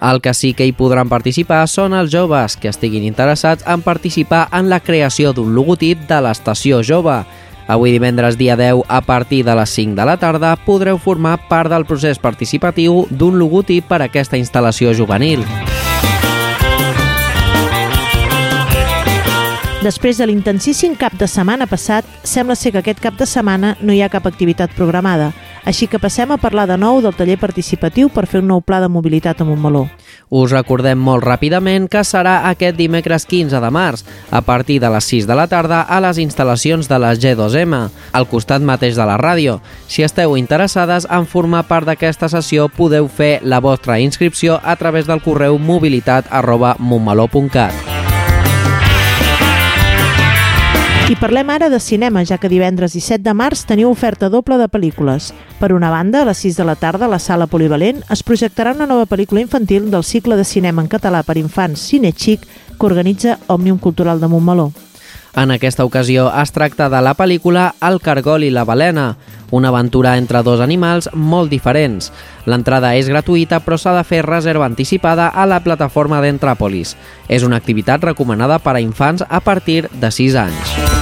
El que sí que hi podran participar són els joves que estiguin interessats en participar en la creació d'un logotip de l'estació jove. Avui divendres dia 10, a partir de les 5 de la tarda, podreu formar part del procés participatiu d'un logotip per a aquesta instal·lació juvenil.
Després de l'intensíssim cap de setmana passat, sembla ser que aquest cap de setmana no hi ha cap activitat programada, així que passem a parlar de nou del taller participatiu per fer un nou pla de mobilitat a Montmeló.
Us recordem molt ràpidament que serà aquest dimecres 15 de març, a partir de les 6 de la tarda a les instal·lacions de la G2M, al costat mateix de la ràdio. Si esteu interessades en formar part d'aquesta sessió, podeu fer la vostra inscripció a través del correu mobilitat arroba montmeló.cat.
I parlem ara de cinema, ja que divendres 17 de març teniu oferta doble de pel·lícules. Per una banda, a les 6 de la tarda, a la sala polivalent, es projectarà una nova pel·lícula infantil del cicle de cinema en català per infants Cine Xic que organitza Òmnium Cultural de Montmeló.
En aquesta ocasió es tracta de la pel·lícula El cargol i la balena, una aventura entre dos animals molt diferents. L'entrada és gratuïta però s'ha de fer reserva anticipada a la plataforma d'Entràpolis. És una activitat recomanada per a infants a partir de 6 anys.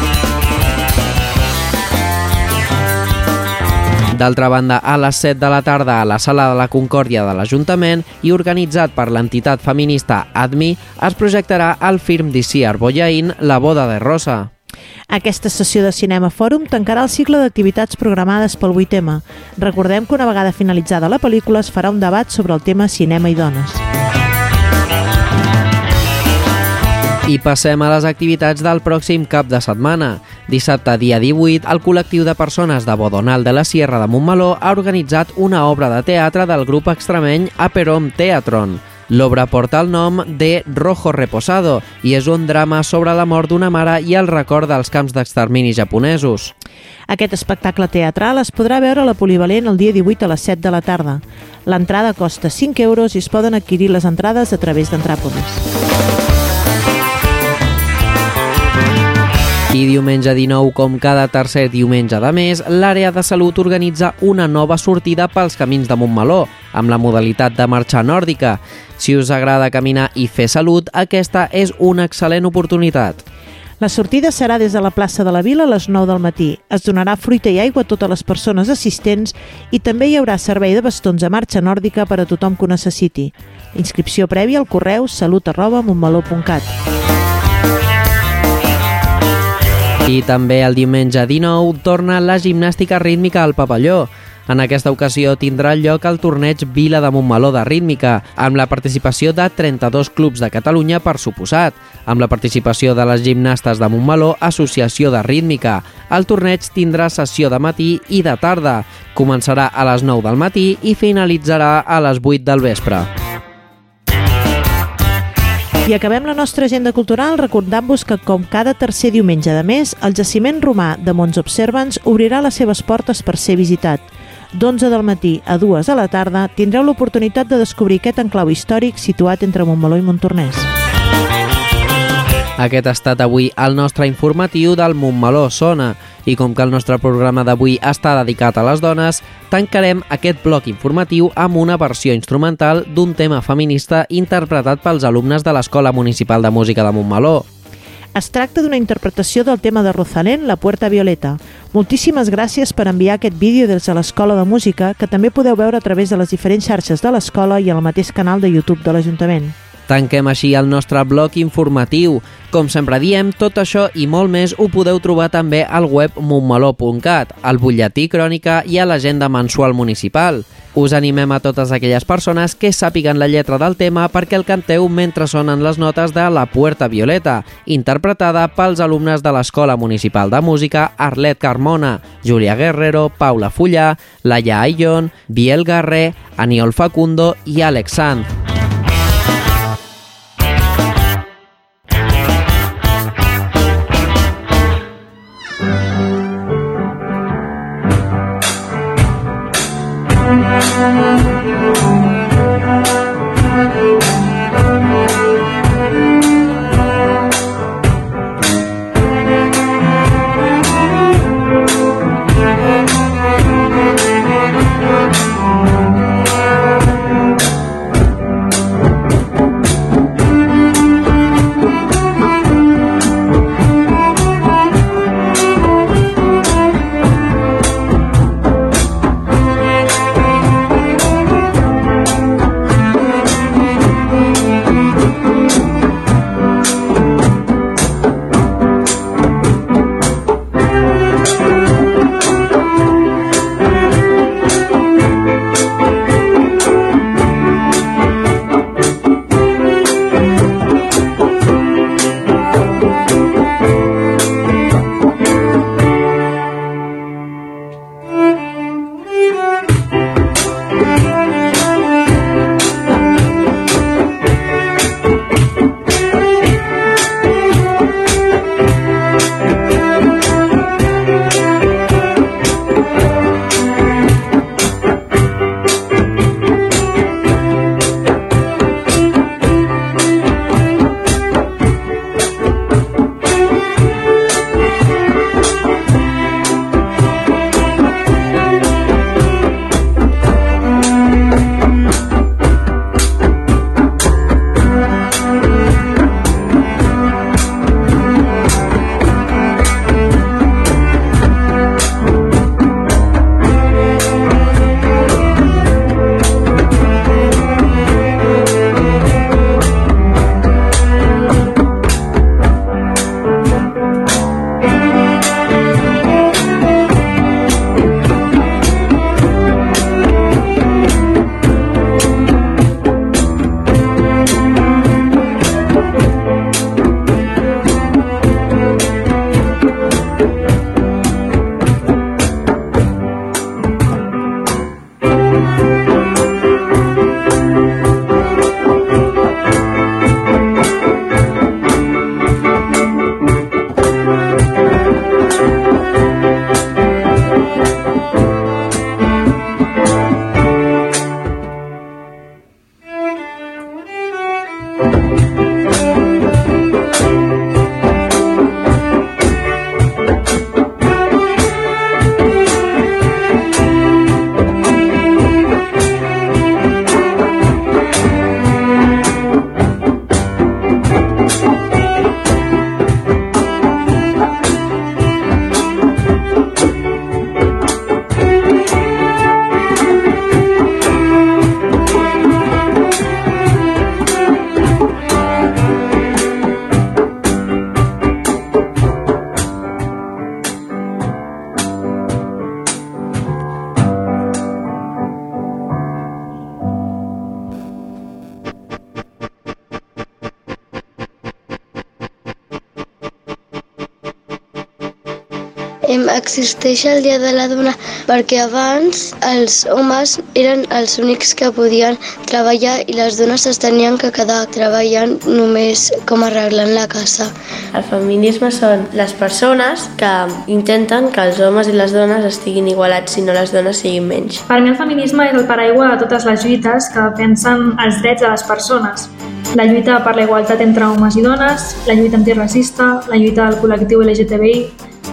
D'altra banda, a les 7 de la tarda a la Sala de la Concòrdia de l'Ajuntament i organitzat per l'entitat feminista ADMI, es projectarà el film d'Isiar Boyain La boda de Rosa.
Aquesta sessió de Cinema Fòrum tancarà el cicle d'activitats programades pel 8M. Recordem que una vegada finalitzada la pel·lícula es farà un debat sobre el tema cinema i dones.
I passem a les activitats del pròxim cap de setmana. Dissabte, dia 18, el col·lectiu de persones de Bodonal de la Sierra de Montmeló ha organitzat una obra de teatre del grup extremeny Aperom Teatron. L'obra porta el nom de Rojo Reposado i és un drama sobre la mort d'una mare i el record dels camps d'extermini japonesos.
Aquest espectacle teatral es podrà veure a la Polivalent el dia 18 a les 7 de la tarda. L'entrada costa 5 euros i es poden adquirir les entrades a través d'Entràpolis.
I diumenge 19, com cada tercer diumenge de mes, l'àrea de salut organitza una nova sortida pels camins de Montmeló, amb la modalitat de marxa nòrdica. Si us agrada caminar i fer salut, aquesta és una excel·lent oportunitat.
La sortida serà des de la plaça de la Vila a les 9 del matí. Es donarà fruita i aigua a totes les persones assistents i també hi haurà servei de bastons a marxa nòrdica per a tothom que ho necessiti. Inscripció prèvia al correu salut arroba montmeló.cat.
I també el diumenge 19 torna la gimnàstica rítmica al pavelló. En aquesta ocasió tindrà lloc el torneig Vila de Montmeló de rítmica, amb la participació de 32 clubs de Catalunya per suposat, amb la participació de les gimnastes de Montmeló Associació de Rítmica. El torneig tindrà sessió de matí i de tarda. Començarà a les 9 del matí i finalitzarà a les 8 del vespre.
I acabem la nostra agenda cultural recordant-vos que, com cada tercer diumenge de mes, el jaciment romà de Mons Observants obrirà les seves portes per ser visitat. D'11 del matí a 2 a la tarda tindreu l'oportunitat de descobrir aquest enclau històric situat entre Montmeló i Montornès.
Aquest ha estat avui el nostre informatiu del Montmeló Sona i com que el nostre programa d'avui està dedicat a les dones, tancarem aquest bloc informatiu amb una versió instrumental d'un tema feminista interpretat pels alumnes de l'Escola Municipal de Música de Montmeló.
Es tracta d'una interpretació del tema de Rosalén, La Puerta Violeta. Moltíssimes gràcies per enviar aquest vídeo des de l'Escola de Música, que també podeu veure a través de les diferents xarxes de l'escola i al mateix canal de YouTube de l'Ajuntament.
Tanquem així el nostre bloc informatiu. Com sempre diem, tot això i molt més ho podeu trobar també al web montmeló.cat, al butlletí crònica i a l'agenda mensual municipal. Us animem a totes aquelles persones que sàpiguen la lletra del tema perquè el canteu mentre sonen les notes de La Puerta Violeta, interpretada pels alumnes de l'Escola Municipal de Música Arlet Carmona, Júlia Guerrero, Paula Fullà, Laia Aillon, Biel Garré, Aniol Facundo i Alex Sanz.
Existeix el Dia de la Dona perquè abans els homes eren els únics que podien treballar i les dones es tenien que quedar treballant només com arreglant la casa.
El feminisme són les persones que intenten que els homes i les dones estiguin igualats i no les dones siguin menys.
Per mi el feminisme és el paraigua de totes les lluites que defensen els drets de les persones. La lluita per la igualtat entre homes i dones, la lluita antiracista, la lluita del col·lectiu LGTBI,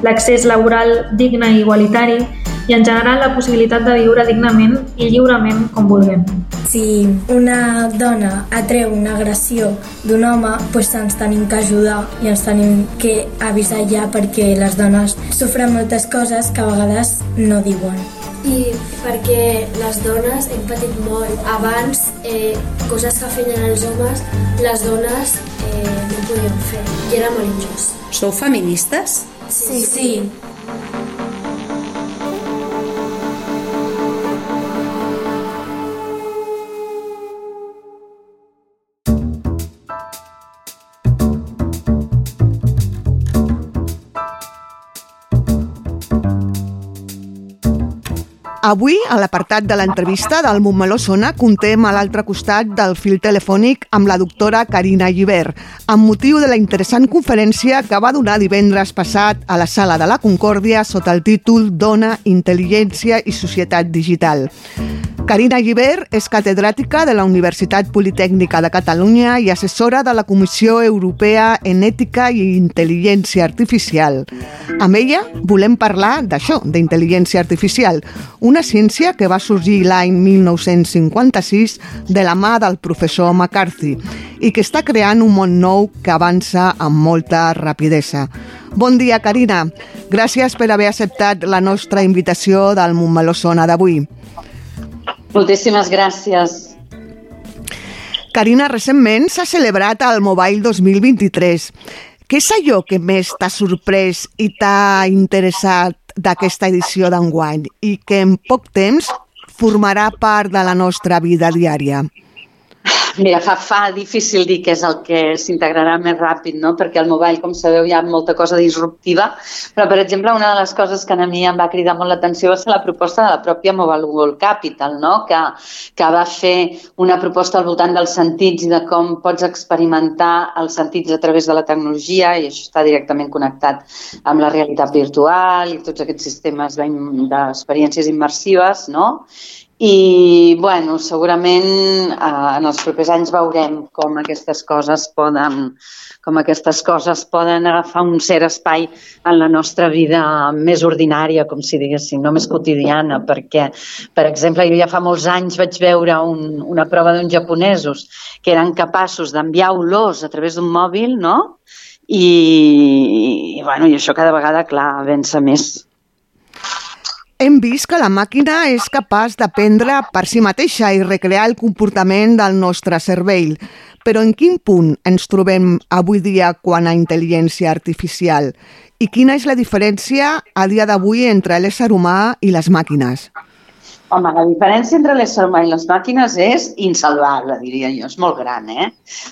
l'accés laboral digne i igualitari,
i en general la possibilitat de viure dignament i lliurement com vulguem.
Si una dona atreu una agressió d'un home, doncs ens tenim que ajudar i ens tenim que avisar ja perquè les dones sofren moltes coses que a vegades no diuen.
I perquè les dones hem patit molt. Abans, eh, coses que feien els homes, les dones eh, no podien fer. I era molt injust.
Sou feministes?
Sí. sí.
Avui, a l'apartat de l'entrevista del Montmeló Sona, contem a l'altre costat del fil telefònic amb la doctora Carina Llibert, amb motiu de la interessant conferència que va donar divendres passat a la Sala de la Concòrdia sota el títol Dona, Intel·ligència i Societat Digital. Carina Llibert és catedràtica de la Universitat Politècnica de Catalunya i assessora de la Comissió Europea en Ètica i Intel·ligència Artificial. Amb ella volem parlar d'això, d'intel·ligència artificial, una ciència que va sorgir l'any 1956 de la mà del professor McCarthy i que està creant un món nou que avança amb molta rapidesa. Bon dia, Carina. Gràcies per haver acceptat la nostra invitació del Montmeló Sona d'avui.
Moltíssimes gràcies.
Carina, recentment s'ha celebrat el Mobile 2023. Què és allò que més t'ha sorprès i t'ha interessat d'aquesta edició d'enguany i que en poc temps formarà part de la nostra vida diària?
Mira, fa, fa difícil dir què és el que s'integrarà més ràpid, no? perquè al mobile, com sabeu, hi ha molta cosa disruptiva, però, per exemple, una de les coses que a mi em va cridar molt l'atenció va ser la proposta de la pròpia Mobile World Capital, no? que, que va fer una proposta al voltant dels sentits i de com pots experimentar els sentits a través de la tecnologia, i això està directament connectat amb la realitat virtual i tots aquests sistemes d'experiències immersives, no? I, bueno, segurament eh, en els propers anys veurem com aquestes coses poden com aquestes coses poden agafar un cert espai en la nostra vida més ordinària, com si diguéssim, no més quotidiana, perquè, per exemple, jo ja fa molts anys vaig veure un, una prova d'uns japonesos que eren capaços d'enviar olors a través d'un mòbil, no? I, i, bueno, i això cada vegada, clar, avança més.
Hem vist que la màquina és capaç d'aprendre per si mateixa i recrear el comportament del nostre cervell. Però en quin punt ens trobem avui dia quan a intel·ligència artificial? I quina és la diferència a dia d'avui entre l'ésser humà i les màquines?
Home, la diferència entre l'ésser humà i les màquines és insalvable, diria jo, és molt gran, eh?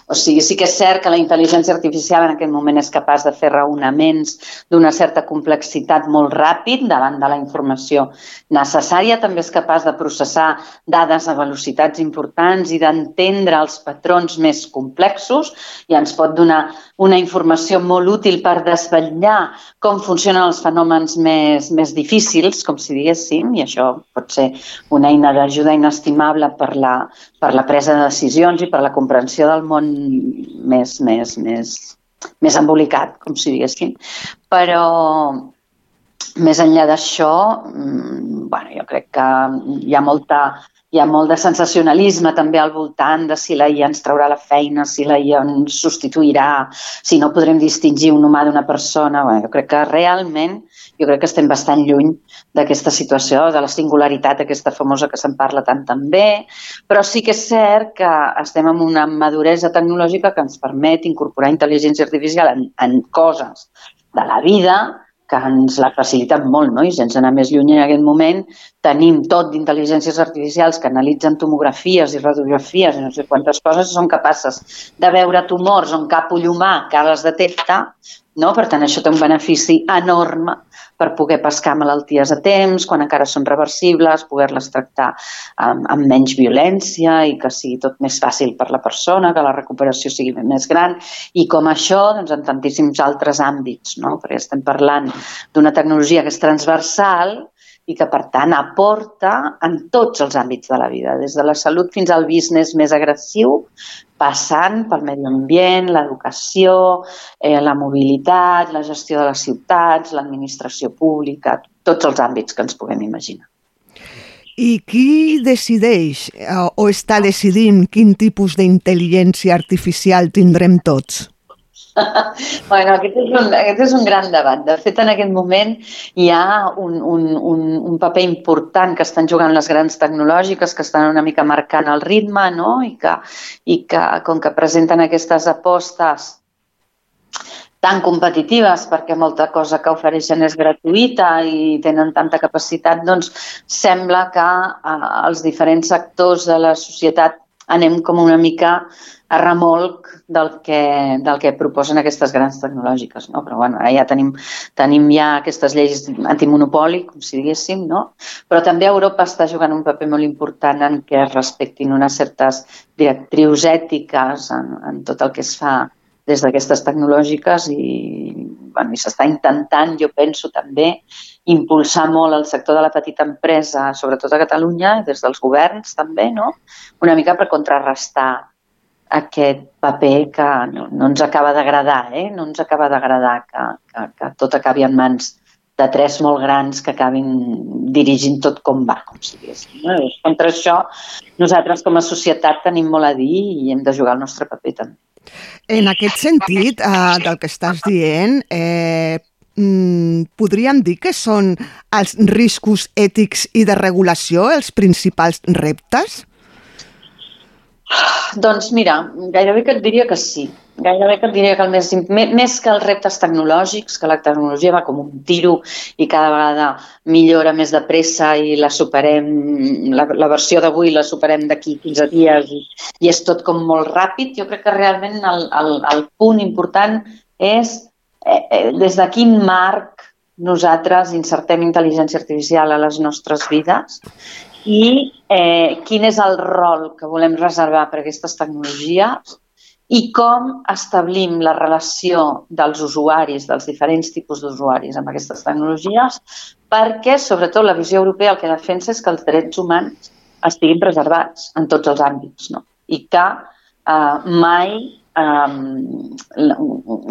O sigui, sí que és cert que la intel·ligència artificial en aquest moment és capaç de fer raonaments d'una certa complexitat molt ràpid davant de la informació necessària, també és capaç de processar dades a velocitats importants i d'entendre els patrons més complexos i ens pot donar una informació molt útil per desvetllar com funcionen els fenòmens més, més difícils, com si diguéssim, i això pot ser una eina d'ajuda inestimable per la, per la presa de decisions i per la comprensió del món més, més, més, més embolicat, com si diguéssim. Però més enllà d'això, mm, bueno, jo crec que hi ha molta hi ha molt de sensacionalisme també al voltant de si la IA ens traurà la feina, si la IA ens substituirà, si no podrem distingir un humà d'una persona. Bé, jo crec que realment jo crec que estem bastant lluny d'aquesta situació, de la singularitat aquesta famosa que se'n parla tant també, però sí que és cert que estem en una maduresa tecnològica que ens permet incorporar intel·ligència artificial en, en coses de la vida que ens l'ha facilitat molt, no? i sense anar més lluny en aquest moment, tenim tot d'intel·ligències artificials que analitzen tomografies i radiografies i no sé quantes coses són capaces de veure tumors on cap ull humà que les detecta, no? per tant això té un benefici enorme per poder pescar malalties a temps, quan encara són reversibles, poder-les tractar amb, amb menys violència i que sigui tot més fàcil per la persona, que la recuperació sigui més gran i com això doncs, en tantíssims altres àmbits, no? perquè estem parlant d'una tecnologia que és transversal i que, per tant, aporta en tots els àmbits de la vida, des de la salut fins al business més agressiu, passant pel medi ambient, l'educació, eh, la mobilitat, la gestió de les ciutats, l'administració pública, tots els àmbits que ens puguem imaginar.
I qui decideix eh, o està decidint quin tipus d'intel·ligència artificial tindrem tots?
bueno, aquest és, un, aquest és un gran debat. De fet, en aquest moment hi ha un, un, un, un paper important que estan jugant les grans tecnològiques, que estan una mica marcant el ritme, no? I que, i que com que presenten aquestes apostes tan competitives perquè molta cosa que ofereixen és gratuïta i tenen tanta capacitat, doncs sembla que eh, els diferents sectors de la societat anem com una mica a remolc del que, del que proposen aquestes grans tecnològiques. No? Però bueno, ara ja tenim, tenim ja aquestes lleis antimonopoli, com si diguéssim, no? però també Europa està jugant un paper molt important en què es respectin unes certes directrius ètiques en, en tot el que es fa des d'aquestes tecnològiques i, bueno, i s'està intentant, jo penso també, impulsar molt el sector de la petita empresa, sobretot a Catalunya, des dels governs també, no? una mica per contrarrestar aquest paper que no, no ens acaba d'agradar, eh? no ens acaba d'agradar que, que, que tot acabi en mans de tres molt grans que acabin dirigint tot com va, com si diguéssim. No? Contra això, nosaltres com a societat tenim molt a dir i hem de jugar el nostre paper també.
En aquest sentit, eh, del que estàs dient, eh, mm, podríem dir que són els riscos ètics i de regulació els principals reptes?
Doncs mira, gairebé que et diria que sí. Gairebé que et diria que el més, més que els reptes tecnològics, que la tecnologia va com un tiro i cada vegada millora més de pressa i la superem, la, la versió d'avui la superem d'aquí 15 dies i, i és tot com molt ràpid, jo crec que realment el, el, el punt important és eh, eh, des de quin marc nosaltres insertem intel·ligència artificial a les nostres vides i eh, quin és el rol que volem reservar per a aquestes tecnologies i com establim la relació dels usuaris, dels diferents tipus d'usuaris amb aquestes tecnologies, perquè, sobretot, la visió europea el que defensa és que els drets humans estiguin preservats en tots els àmbits no? i que eh, mai eh,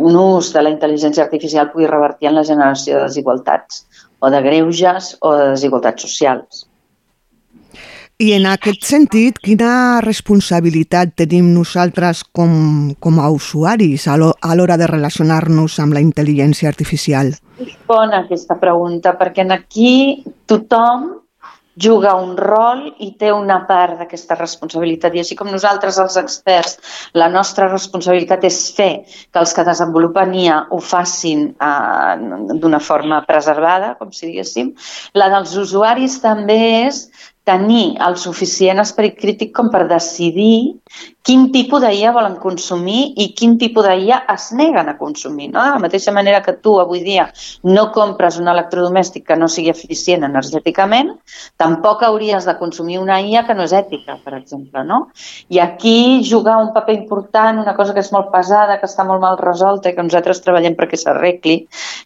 un ús de la intel·ligència artificial pugui revertir en la generació de desigualtats o de greuges o de desigualtats socials.
I en aquest sentit, quina responsabilitat tenim nosaltres com, com a usuaris a l'hora de relacionar-nos amb la intel·ligència artificial?
Bona aquesta pregunta, perquè aquí tothom juga un rol i té una part d'aquesta responsabilitat. I així com nosaltres, els experts, la nostra responsabilitat és fer que els que desenvolupen IA ho facin eh, d'una forma preservada, com si diguéssim, la dels usuaris també és tenir el suficient esperit crític com per decidir quin tipus d'IA volen consumir i quin tipus d'IA es neguen a consumir. No? De la mateixa manera que tu avui dia no compres un electrodomèstic que no sigui eficient energèticament, tampoc hauries de consumir una IA que no és ètica, per exemple. No? I aquí jugar un paper important, una cosa que és molt pesada, que està molt mal resolta i que nosaltres treballem perquè s'arregli,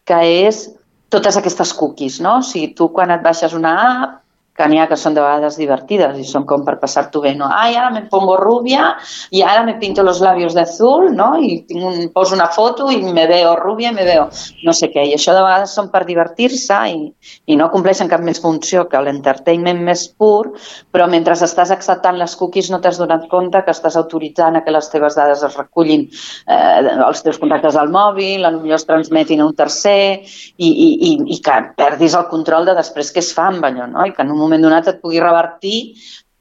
que és totes aquestes cookies, no? O sigui, tu quan et baixes una app, que n'hi ha que són de vegades divertides i són com per passar-t'ho bé, no? Ai, ara me pongo rubia i ara me pinto los labios de azul, no? I tinc un, poso una foto i me veo rubia i me veo no sé què. I això de vegades són per divertir-se i, i no compleixen cap més funció que l'entertainment més pur, però mentre estàs acceptant les cookies no t'has donat compte que estàs autoritzant a que les teves dades es recullin eh, els teus contactes al mòbil, potser es transmetin a un tercer i, i, i, i que perdis el control de després què es fa amb allò, no? I que en un moment donat et pugui revertir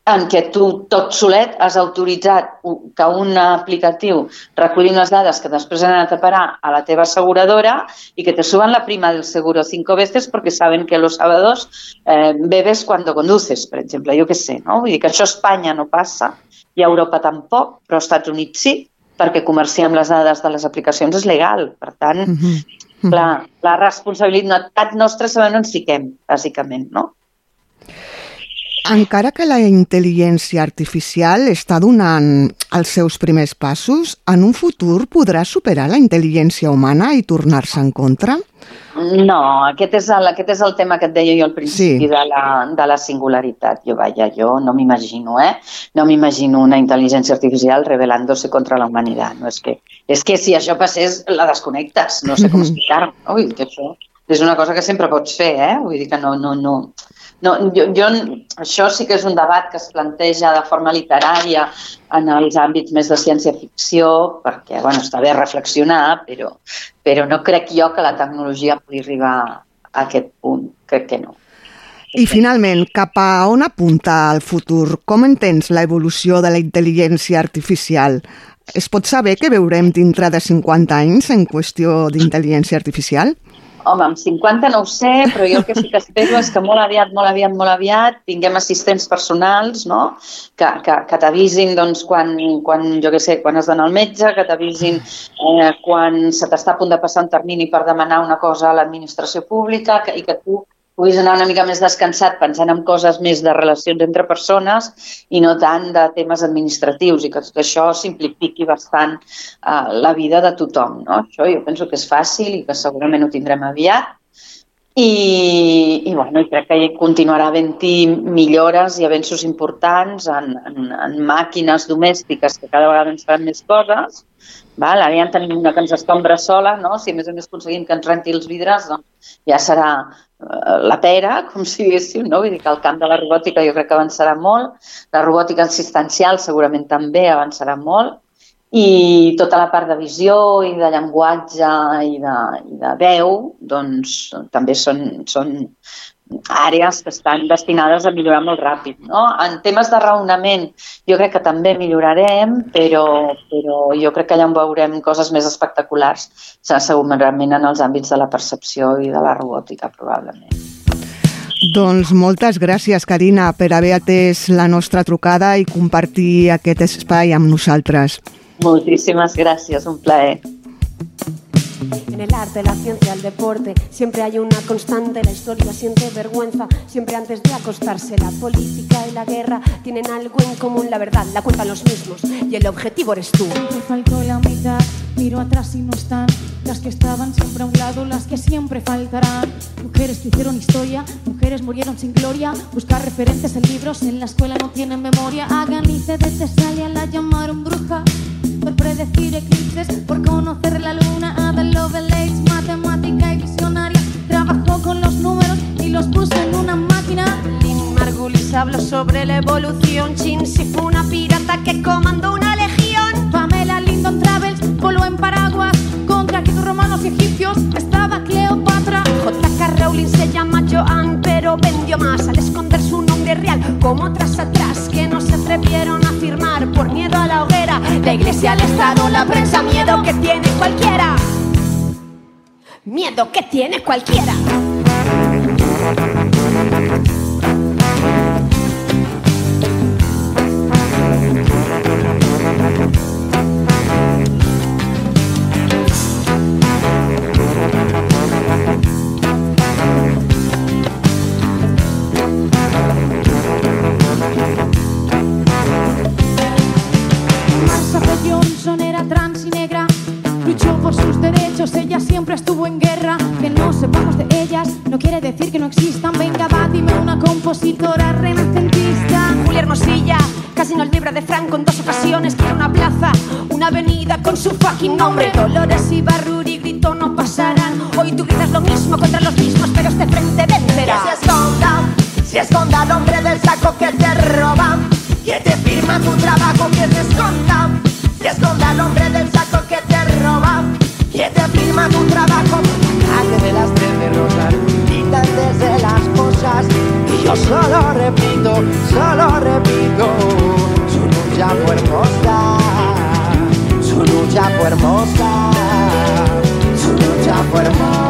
en què tu tot solet has autoritzat que un aplicatiu reculli unes dades que després han anat a parar a la teva asseguradora i que te suban la prima del seguro cinco veces porque saben que los sábados eh, bebes cuando conduces, per exemple, jo què sé, no? Vull dir que això a Espanya no passa i a Europa tampoc, però als Estats Units sí, perquè comerciar amb les dades de les aplicacions és legal. Per tant, mm -hmm. clar, la responsabilitat nostra saber on ens fiquem, bàsicament, no?
Encara que la intel·ligència artificial està donant els seus primers passos, en un futur podrà superar la intel·ligència humana i tornar-se en contra?
No, aquest és, el, aquest és el tema que et deia jo al principi
Sí.
de, la, de la singularitat. Jo, vaja, jo no m'imagino, eh? No m'imagino una intel·ligència artificial revelant-se contra la humanitat. No, és, que, és que si això passés, la desconnectes. No sé com explicar-ho. no? Vull dir que això és una cosa que sempre pots fer, eh? Vull dir que no, no, no, no, jo, jo, això sí que és un debat que es planteja de forma literària en els àmbits més de ciència-ficció, perquè bueno, està bé reflexionar, però, però no crec jo que la tecnologia pugui arribar a aquest punt. Crec que no.
I finalment, cap a on apunta el futur? Com entens la evolució de la intel·ligència artificial? Es pot saber què veurem dintre de 50 anys en qüestió d'intel·ligència artificial?
Home, amb 50 no ho sé, però jo el que sí que espero és que molt aviat, molt aviat, molt aviat tinguem assistents personals, no? Que, que, que t'avisin doncs, quan, quan, jo què sé, quan has d'anar al metge, que t'avisin eh, quan se t'està a punt de passar un termini per demanar una cosa a l'administració pública que, i que tu puguis anar una mica més descansat pensant en coses més de relacions entre persones i no tant de temes administratius i que tot això simplifiqui bastant uh, la vida de tothom. No? Això jo penso que és fàcil i que segurament ho tindrem aviat i, i, bueno, i crec que continuarà havent-hi millores i avenços importants en, en, en màquines domèstiques que cada vegada ens faran més coses. Val? Ara ja en tenim una que ens escombra sola, no? si a més a més aconseguim que ens renti els vidres, doncs ja serà eh, la pera, com si diguéssim, no? Vull dir que el camp de la robòtica jo crec que avançarà molt, la robòtica assistencial segurament també avançarà molt, i tota la part de visió i de llenguatge i de, i de veu doncs, també són, són àrees que estan destinades a millorar molt ràpid. No? En temes de raonament jo crec que també millorarem, però, però jo crec que allà en veurem coses més espectaculars, segurament en els àmbits de la percepció i de la robòtica, probablement.
Doncs moltes gràcies, Carina, per haver atès la nostra trucada i compartir aquest espai amb nosaltres.
Muchísimas gracias, un placer.
En el arte, la ciencia, el deporte, siempre hay una constante. La historia siente vergüenza, siempre antes de acostarse. La política y la guerra tienen algo en común, la verdad, la cuentan los mismos. Y el objetivo eres tú.
Me faltó la mitad, miro atrás y no están las que estaban siempre a un lado, las que siempre faltarán. Mujeres que hicieron historia, mujeres murieron sin gloria. Buscar referentes en libros, en la escuela no tienen memoria. Hagan y de Tesalia la llamaron bruja. Por predecir eclipses, por conocer la luna. Ada Lovelace, matemática y visionaria. Trabajó con los números y los puso en una máquina.
Lynn Margulis habló sobre la evolución. Chin si fue una pirata que comandó una legión.
Pamela Lyndon Travels voló en paraguas contra griegos romanos y egipcios. Estaba Cleopatra.
J.K. Rowling se llama Joan, pero vendió más al esconder su nombre real. Como otras atrás que no se atrevieron a firmar por miedo a la hoguera. La iglesia, el Estado, la prensa, miedo que tiene cualquiera. Miedo que tiene cualquiera.
Que no existan. Venga, va, dime una compositora renacentista.
Julia Hermosilla casi nos libra de Franco en dos ocasiones. Quiere una plaza, una avenida con su fucking nombre. Dolores y Barruri gritó no pasarán. Hoy tú gritas lo mismo contra los mismos, pero este frente vencerá.
Que se esconda, se esconda el hombre del saco que te roba, que te firma tu trabajo, que se esconda, se esconda el hombre del saco que te roba, que te firma tu trabajo. De las quitan desde las cosas, y yo solo repito, solo repito, su lucha fue hermosa, su lucha fue hermosa, su lucha fue hermosa.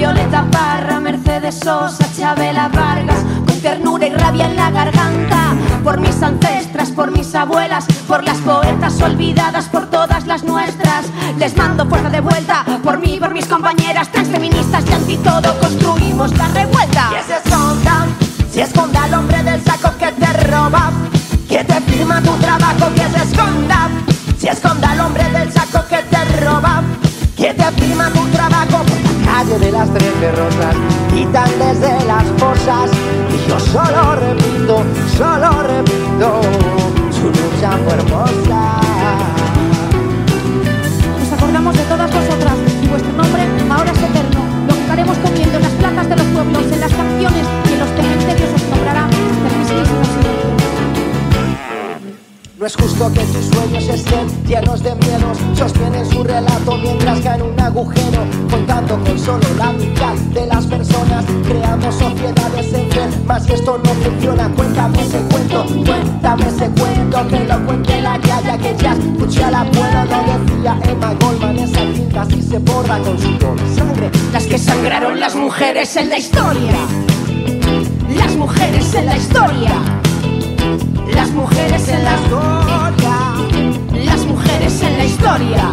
Violeta Parra, Mercedes Sosa, Chabela Vargas, con ternura y rabia en la garganta. Por mis ancestras, por mis abuelas, por las poetas olvidadas, por todas las nuestras. Les mando fuerza de vuelta, por mí, por mis compañeras transfeministas y anti todo construimos la revuelta.
Que se esconda, se esconda el hombre del saco que te roba, que te firma tu trabajo, que se esconda, se esconda el hombre del saco que te roba, que te firma de las tres derrotas, quitan desde las fosas, y yo solo repito, solo repito, su lucha fue.
Nos acordamos de todas vosotras y vuestro nombre ahora es eterno. Lo que estaremos
No es justo que tus sueños estén llenos de miedos. Sostienen su relato mientras caen un agujero, contando con solo la mitad de las personas. Creamos sociedades enfermas y esto no funciona. Cuéntame ese cuento, cuéntame ese cuento, que lo cuente la yaya que ya escuché la puedo. Lo decía Emma Goldman, esa tinta así se borra con sudor y sangre.
Las que sangraron las mujeres en la historia. Las mujeres en la historia. Las mujeres en la historia. Las mujeres en la historia.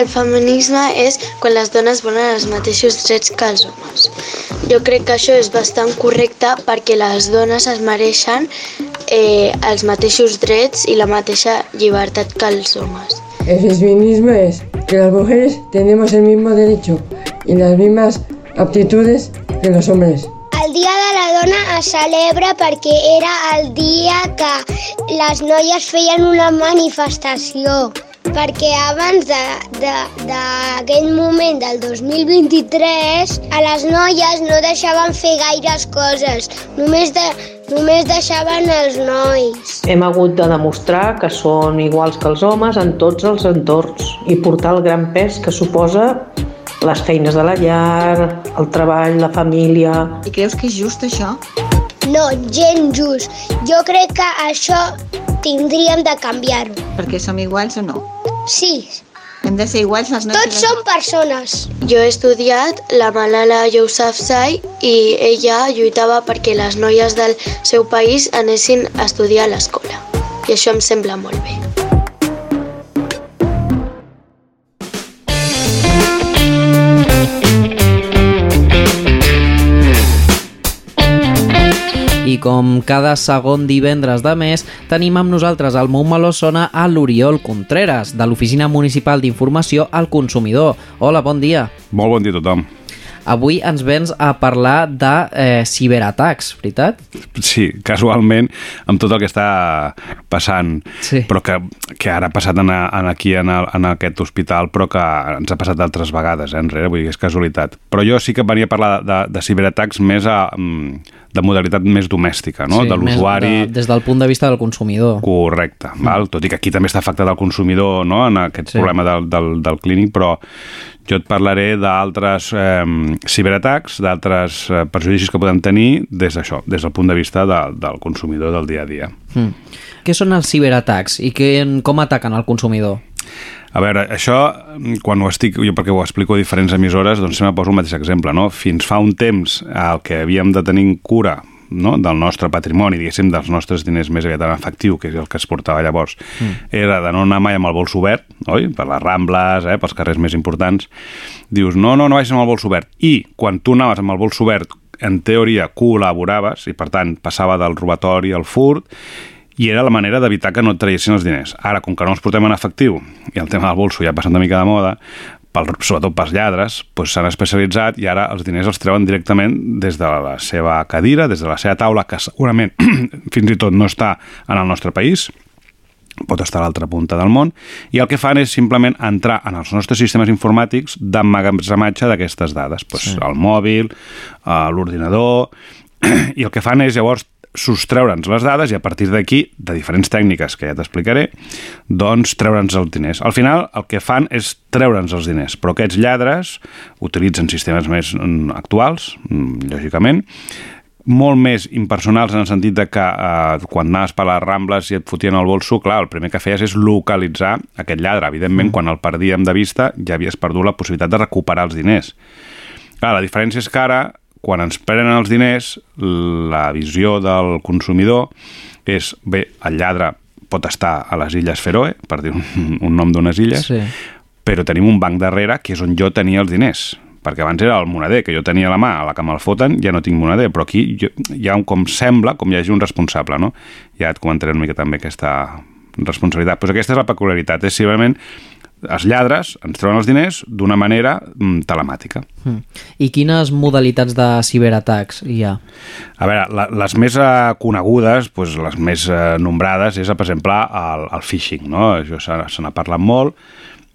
El feminisme és quan les dones volen els mateixos drets que els homes. Jo crec que això és bastant correcte perquè les dones es mereixen eh, els mateixos drets i la mateixa llibertat que els homes.
El feminismo es que las mujeres tenemos el mismo derecho y las mismas aptitudes que los hombres.
El Dia de la Dona es celebra perquè era el dia que les noies feien una manifestació perquè abans d'aquell moment del 2023 a les noies no deixaven fer gaires coses, només, de, només deixaven els nois.
Hem hagut de demostrar que són iguals que els homes en tots els entorns i portar el gran pes que suposa les feines de la llar, el treball, la família...
I creus que és just això?
No, gens just. Jo crec que això tindríem de canviar-ho.
Perquè som iguals o no?
Sí,
Hem de ser iguals les noies
tots som persones. Jo he estudiat la Malala Yousafzai i ella lluitava perquè les noies del seu país anessin a estudiar a l'escola. I això em sembla molt bé.
Com cada segon divendres de mes, tenim amb nosaltres al Montmeló Sona a l'Oriol Contreras, de l'Oficina Municipal d'Informació al Consumidor. Hola, bon dia.
Molt bon dia a tothom.
Avui ens vens a parlar de eh, ciberatacs, veritat?
Sí, casualment, amb tot el que està passant,
sí.
però que, que ara ha passat en, en aquí, en, el, en aquest hospital, però que ens ha passat altres vegades, eh, enrere, vull dir és casualitat. Però jo sí que venia a parlar de, de ciberatacs més a, de modalitat més domèstica, no?
Sí,
de l'usuari...
de- Des del punt de vista del consumidor.
Correcte, val? tot i que aquí també està afectat el consumidor no? en aquest
Sí.
problema del, del, del clínic, però jo et parlaré d'altres eh, ciberatacs, d'altres eh, perjudicis que podem tenir des d'això, des del punt de vista de, del consumidor del dia a dia.
Mm. Què són els ciberatacs i que, com ataquen al consumidor?
A veure, això, quan ho estic, jo perquè ho explico a diferents emissores, doncs sempre poso el mateix exemple, no? Fins fa un temps el que havíem de tenir en cura no? del nostre patrimoni, diguéssim, dels nostres diners més aviat en efectiu, que és el que es portava llavors, mm. era de no anar mai amb el bols obert, oi? Per les Rambles, eh? pels carrers més importants. Dius, no, no, no vagis amb el bols obert. I quan tu anaves amb el bols obert, en teoria col·laboraves, i per tant passava del robatori al furt, i era la manera d'evitar que no et traïssin els diners. Ara, com que no els portem en efectiu, i el tema del bolso ja ha passat una mica de moda, pel, sobretot pels lladres, doncs s'han especialitzat i ara els diners els treuen directament des de la seva cadira, des de la seva taula, que segurament fins i tot no està en el nostre país, pot estar a l'altra punta del món, i el que fan és simplement entrar en els nostres sistemes informàtics d'emmagatzematge d'aquestes dades, doncs
Sí.
el mòbil, eh, l'ordinador, i el que fan és llavors sostreure'ns les dades i a partir d'aquí, de diferents tècniques que ja t'explicaré, doncs treure'ns els diners. Al final el que fan és treure'ns els diners, però aquests lladres utilitzen sistemes més mm, actuals, mm, lògicament, molt més impersonals en el sentit de que eh, quan anaves per les Rambles i et fotien el bolso, clar, el primer que feies és localitzar aquest lladre. Evidentment, mm. quan el perdíem de vista, ja havies perdut la possibilitat de recuperar els diners. Clar, la diferència és que ara, quan ens prenen els diners, la visió del consumidor és, bé, el lladre pot estar a les Illes Feroe, per dir un, un nom d'unes illes,
Sí.
però tenim un banc darrere que és on jo tenia els diners perquè abans era el moneder, que jo tenia a la mà, a la que me'l foten ja no tinc moneder, però aquí jo, hi ha un, com sembla, com hi hagi un responsable, no? Ja et comentaré una mica també aquesta responsabilitat. Pues aquesta és la peculiaritat, és simplement els lladres ens treuen els diners d'una manera mm, telemàtica.
Mm. I quines modalitats de ciberatacs hi ha?
A veure, la, les més eh, conegudes, pues, les més eh, nombrades, és, per exemple, el, el phishing, no? Això se, se n'ha parlat molt,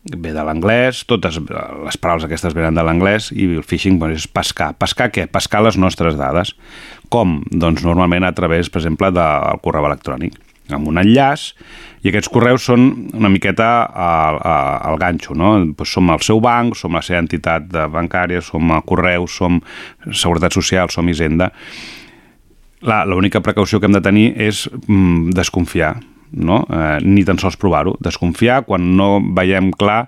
ve de l'anglès, totes les paraules aquestes venen de l'anglès i el phishing doncs, és pescar. Pescar què? Pescar les nostres dades. Com? Doncs normalment a través, per exemple, del correu electrònic amb un enllaç, i aquests correus són una miqueta al, al ganxo, no? Pues som el seu banc, som la seva entitat bancària, som el correu, som Seguretat Social, som Hisenda. L'única precaució que hem de tenir és mm, desconfiar, no? eh, ni tan sols provar-ho, desconfiar quan no veiem clar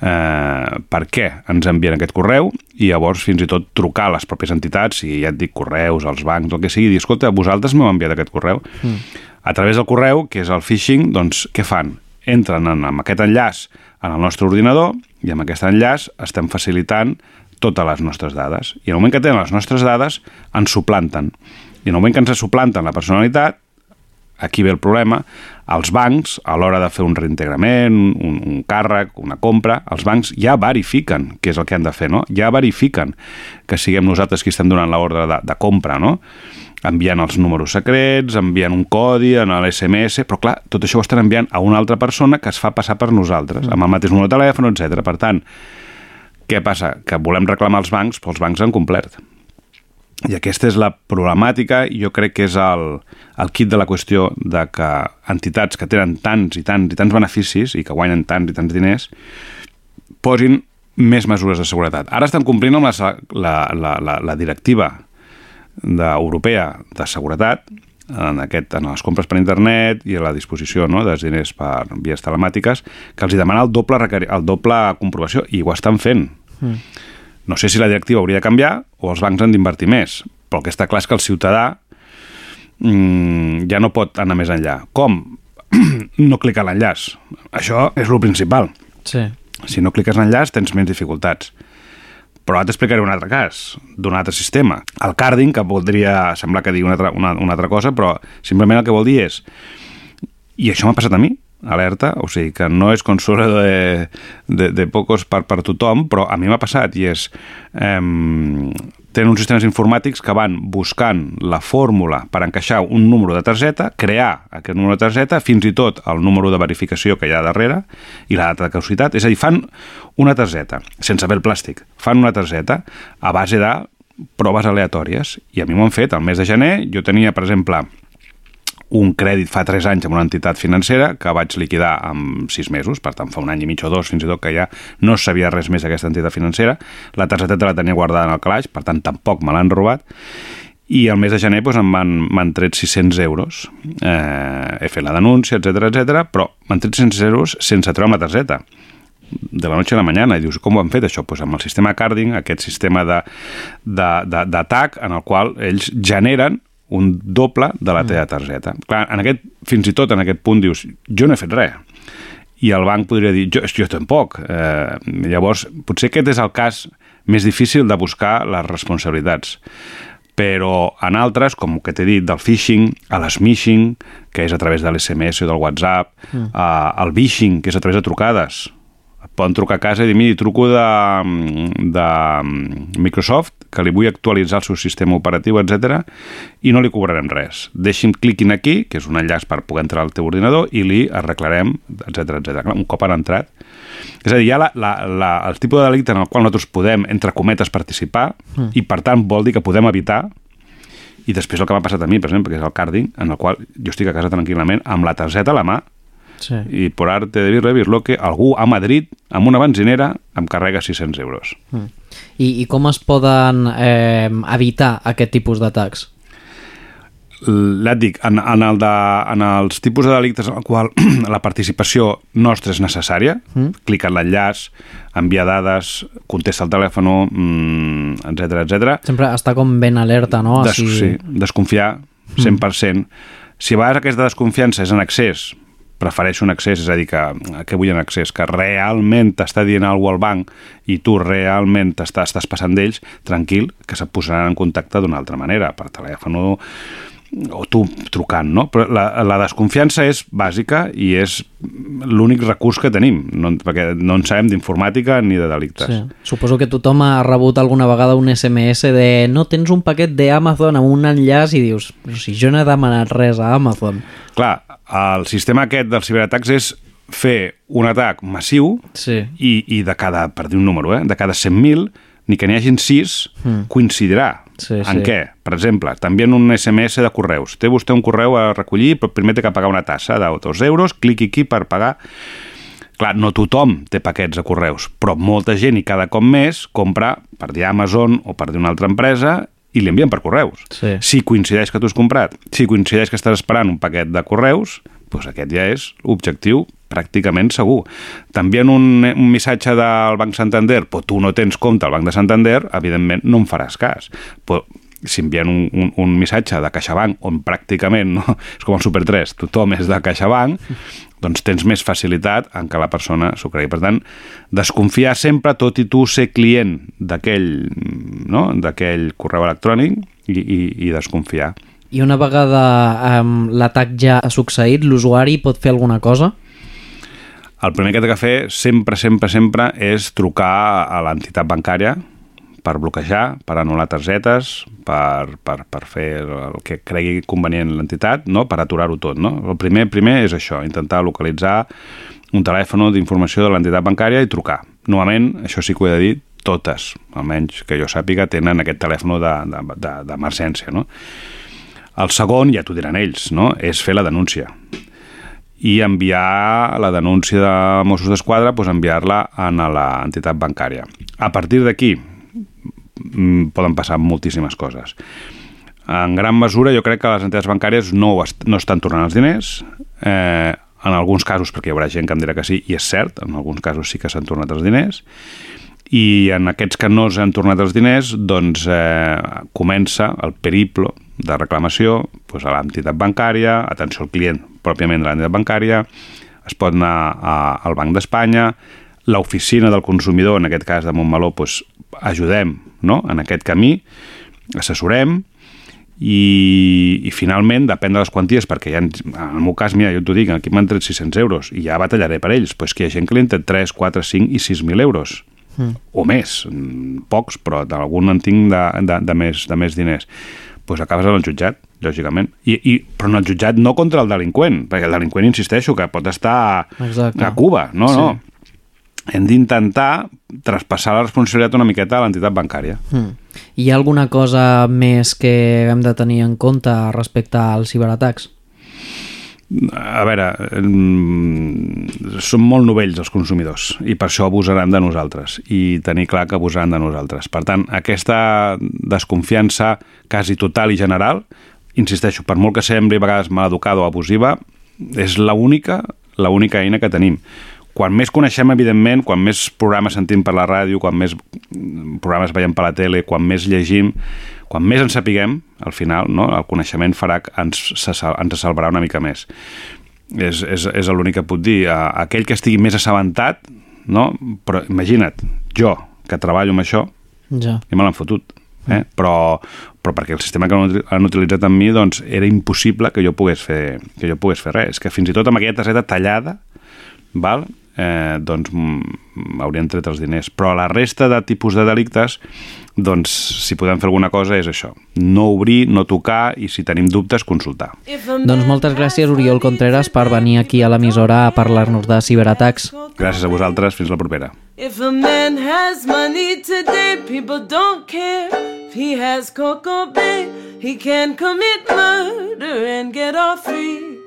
eh, per què ens envien aquest correu i llavors fins i tot trucar a les pròpies entitats, si ja et dic correus, als bancs, el que sigui, i dir, escolta, vosaltres m'heu enviat aquest correu. Mm. A través del correu, que és el phishing, doncs què fan? Entren en, amb aquest enllaç en el nostre ordinador i amb aquest enllaç estem facilitant totes les nostres dades. I en el moment que tenen les nostres dades, ens suplanten. I en el moment que ens suplanten la personalitat, aquí ve el problema, els bancs, a l'hora de fer un reintegrament, un, un càrrec, una compra, els bancs ja verifiquen què és el que han de fer, no? Ja verifiquen que siguem nosaltres qui estem donant l'ordre de, de compra, no? enviant els números secrets, enviant un codi en l'SMS, però clar, tot això ho estan enviant a una altra persona que es fa passar per nosaltres, amb el mateix número de telèfon, etc. Per tant, què passa? Que volem reclamar als bancs, però els bancs han complert. I aquesta és la problemàtica jo crec que és el, el kit de la qüestió de que entitats que tenen tants i tants i tants beneficis i que guanyen tants i tants diners posin més mesures de seguretat. Ara estan complint amb la, la, la, la, la directiva de, europea de seguretat en, aquest, en les compres per internet i a la disposició no, dels diners per vies telemàtiques, que els demana el doble, el doble comprovació, i ho estan fent. Mm. No sé si la directiva hauria de canviar o els bancs han d'invertir més, però el que està clar és que el ciutadà mmm, ja no pot anar més enllà. Com? no clicar l'enllaç. Això és el principal.
Sí.
Si no cliques l'enllaç tens menys dificultats. Però ara t'explicaré un altre cas, d'un altre sistema. El carding, que voldria semblar que digui una altra, una, una altra cosa, però simplement el que vol dir és i això m'ha passat a mi, alerta, o sigui que no és consuelo de, de, de pocos per, per tothom, però a mi m'ha passat i és... Eh, tenen uns sistemes informàtics que van buscant la fórmula per encaixar un número de targeta, crear aquest número de targeta, fins i tot el número de verificació que hi ha darrere i la data de caducitat. És a dir, fan una targeta, sense haver el plàstic, fan una targeta a base de proves aleatòries. I a mi m'ho han fet. El mes de gener jo tenia, per exemple, un crèdit fa 3 anys amb una entitat financera que vaig liquidar en 6 mesos, per tant fa un any i mig o dos fins i tot que ja no sabia res més d'aquesta entitat financera, la targeteta la tenia guardada en el calaix, per tant tampoc me l'han robat, i el mes de gener doncs, em van, m'han tret 600 euros. Eh, he fet la denúncia, etc etc, però m'han tret 600 euros sense treure'm la targeta de la noche a la mañana i dius, com ho han fet això? Pues amb el sistema carding, aquest sistema d'atac en el qual ells generen un doble de la teva targeta. Clar, en aquest, fins i tot en aquest punt dius, jo no he fet res. I el banc podria dir, jo, jo tampoc. Eh, llavors, potser aquest és el cas més difícil de buscar les responsabilitats. Però en altres, com que t'he dit, del phishing, a l'smishing, que és a través de l'SMS o del WhatsApp, mm. eh, el vishing, que és a través de trucades, poden trucar a casa i dir, miri, truco de, de Microsoft, que li vull actualitzar el seu sistema operatiu, etc i no li cobrarem res. Deixi'm cliquin aquí, que és un enllaç per poder entrar al teu ordinador, i li arreglarem, etc etc. Un cop han entrat. És a dir, hi ha la, la, la, el tipus de delicte en el qual nosaltres podem, entre cometes, participar, mm. i per tant vol dir que podem evitar i després el que m'ha passat a mi, per exemple, que és el carding, en el qual jo estic a casa tranquil·lament amb la targeta a la mà
Sí.
i per arte de birra birlo que algú a Madrid amb una benzinera em carrega 600 euros.
Mm. I, I com es poden eh, evitar aquest tipus d'atacs?
ja et dic, en, en, el de, en els tipus de delictes en el qual la participació nostra és necessària,
Mm.
clica en l'enllaç, envia dades, contesta el telèfon, mm, etc etc.
Sempre està com ben alerta, no?
Des, sí, desconfiar 100%. Si a vegades aquesta desconfiança és en excés, prefereixo un accés, és a dir, que, que vull en accés, que realment t'està dient alguna al banc i tu realment t'està, estàs passant d'ells, tranquil, que se posaran en contacte d'una altra manera, per telèfon o, o tu trucant, no? Però la, la desconfiança és bàsica i és l'únic recurs que tenim, no, perquè no en sabem d'informàtica ni de delictes.
Sí. Suposo que tothom ha rebut alguna vegada un SMS de no tens un paquet d'Amazon amb un enllaç i dius, però si jo no he demanat res a Amazon.
Clar, el sistema aquest dels ciberatacs és fer un atac massiu
sí.
i, i de cada, per dir un número, eh, de cada 100.000, ni que n'hi hagin 6,
Mm.
coincidirà.
Sí,
en
sí.
què? Per exemple, t'envien un SMS de correus. Té vostè un correu a recollir, però primer té que pagar una tassa de 2 euros, cliqui aquí per pagar... Clar, no tothom té paquets de correus, però molta gent i cada cop més compra per dir Amazon o per dir una altra empresa i li envien per correus.
Sí.
Si coincideix que tu has comprat, si coincideix que estàs esperant un paquet de correus, doncs aquest ja és objectiu pràcticament segur. T'envien un, un missatge del Banc Santander, però tu no tens compte al Banc de Santander, evidentment no en faràs cas. Però si envien un, un, un missatge de CaixaBank, on pràcticament, no, és com el Super 3, tothom és de CaixaBank, doncs tens més facilitat en que la persona s'ho cregui. Per tant, desconfiar sempre, tot i tu ser client d'aquell no? correu electrònic i, i, i desconfiar.
I una vegada um, l'atac ja ha succeït, l'usuari pot fer alguna cosa?
El primer que té que fer sempre, sempre, sempre és trucar a l'entitat bancària per bloquejar, per anul·lar targetes, per, per, per fer el que cregui convenient l'entitat, no? per aturar-ho tot. No? El primer, primer és això, intentar localitzar un telèfon d'informació de l'entitat bancària i trucar. Normalment, això sí que ho he de dir, totes, almenys que jo sàpiga, tenen aquest telèfon d'emergència. No? El segon, ja t'ho diran ells, no? és fer la denúncia i enviar la denúncia de Mossos d'Esquadra, doncs enviar-la a l'entitat bancària. A partir d'aquí mm, poden passar moltíssimes coses. En gran mesura jo crec que les entitats bancàries no, est no estan tornant els diners, eh, en alguns casos, perquè hi haurà gent que em dirà que sí, i és cert, en alguns casos sí que s'han tornat els diners, i en aquests que no s'han tornat els diners, doncs eh, comença el periplo de reclamació doncs, a l'entitat bancària, atenció al client pròpiament de l'entitat bancària, es pot anar a, al Banc d'Espanya, l'oficina del consumidor, en aquest cas de Montmeló, doncs, ajudem no? en aquest camí, assessorem, i, i finalment, depèn de les quanties, perquè ja, en el meu cas, mira, jo t'ho dic, aquí m'han tret 600 euros i ja batallaré per ells, però és que hi ha gent que li han tret 3, 4, 5 i 6.000 euros
Mm.
o més, mm, pocs, però d'algun en tinc de, de, de, més, de més diners. Doncs pues acabes en el jutjat, lògicament. I, i, però en el jutjat no contra el delinqüent, perquè el delinqüent, insisteixo, que pot estar
Exacte.
a Cuba. No,
Sí.
no. Hem d'intentar traspassar la responsabilitat una miqueta a l'entitat bancària.
Mm. Hi ha alguna cosa més que hem de tenir en compte respecte als ciberatacs?
A veure, són molt novells els consumidors i per això abusaran de nosaltres i tenir clar que abusaran de nosaltres. Per tant, aquesta desconfiança quasi total i general, insisteixo, per molt que sembli a vegades maleducada o abusiva, és l'única l'única eina que tenim. Quan més coneixem, evidentment, quan més programes sentim per la ràdio, quan més programes veiem per la tele, quan més llegim, quan més en sapiguem, al final, no? el coneixement farà que ens, se, ens salvarà una mica més. És, és, és l'únic que puc dir. Aquell que estigui més assabentat, no? però imagina't, jo, que treballo amb això,
Ja.
i me l'han fotut. Eh? Però, però perquè el sistema que han uti- han utilitzat amb mi doncs, era impossible que jo pogués fer, que jo pogués fer res. És que fins i tot amb aquella targeta tallada val? Eh, doncs mm, haurien tret els diners. Però la resta de tipus de delictes, doncs, si podem fer alguna cosa és això. No obrir, no tocar i si tenim dubtes, consultar.
Doncs moltes gràcies, Oriol Contreras, per venir aquí a l'emissora a parlar-nos de ciberatacs.
Gràcies a vosaltres, fins la propera.
If a man has money today, people don't care. If he has Coco Bay, he can commit murder and get off free.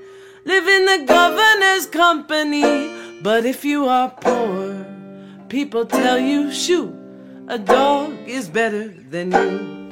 Live in the governor's company. But if you are poor, people tell you, shoot, a dog is better than you.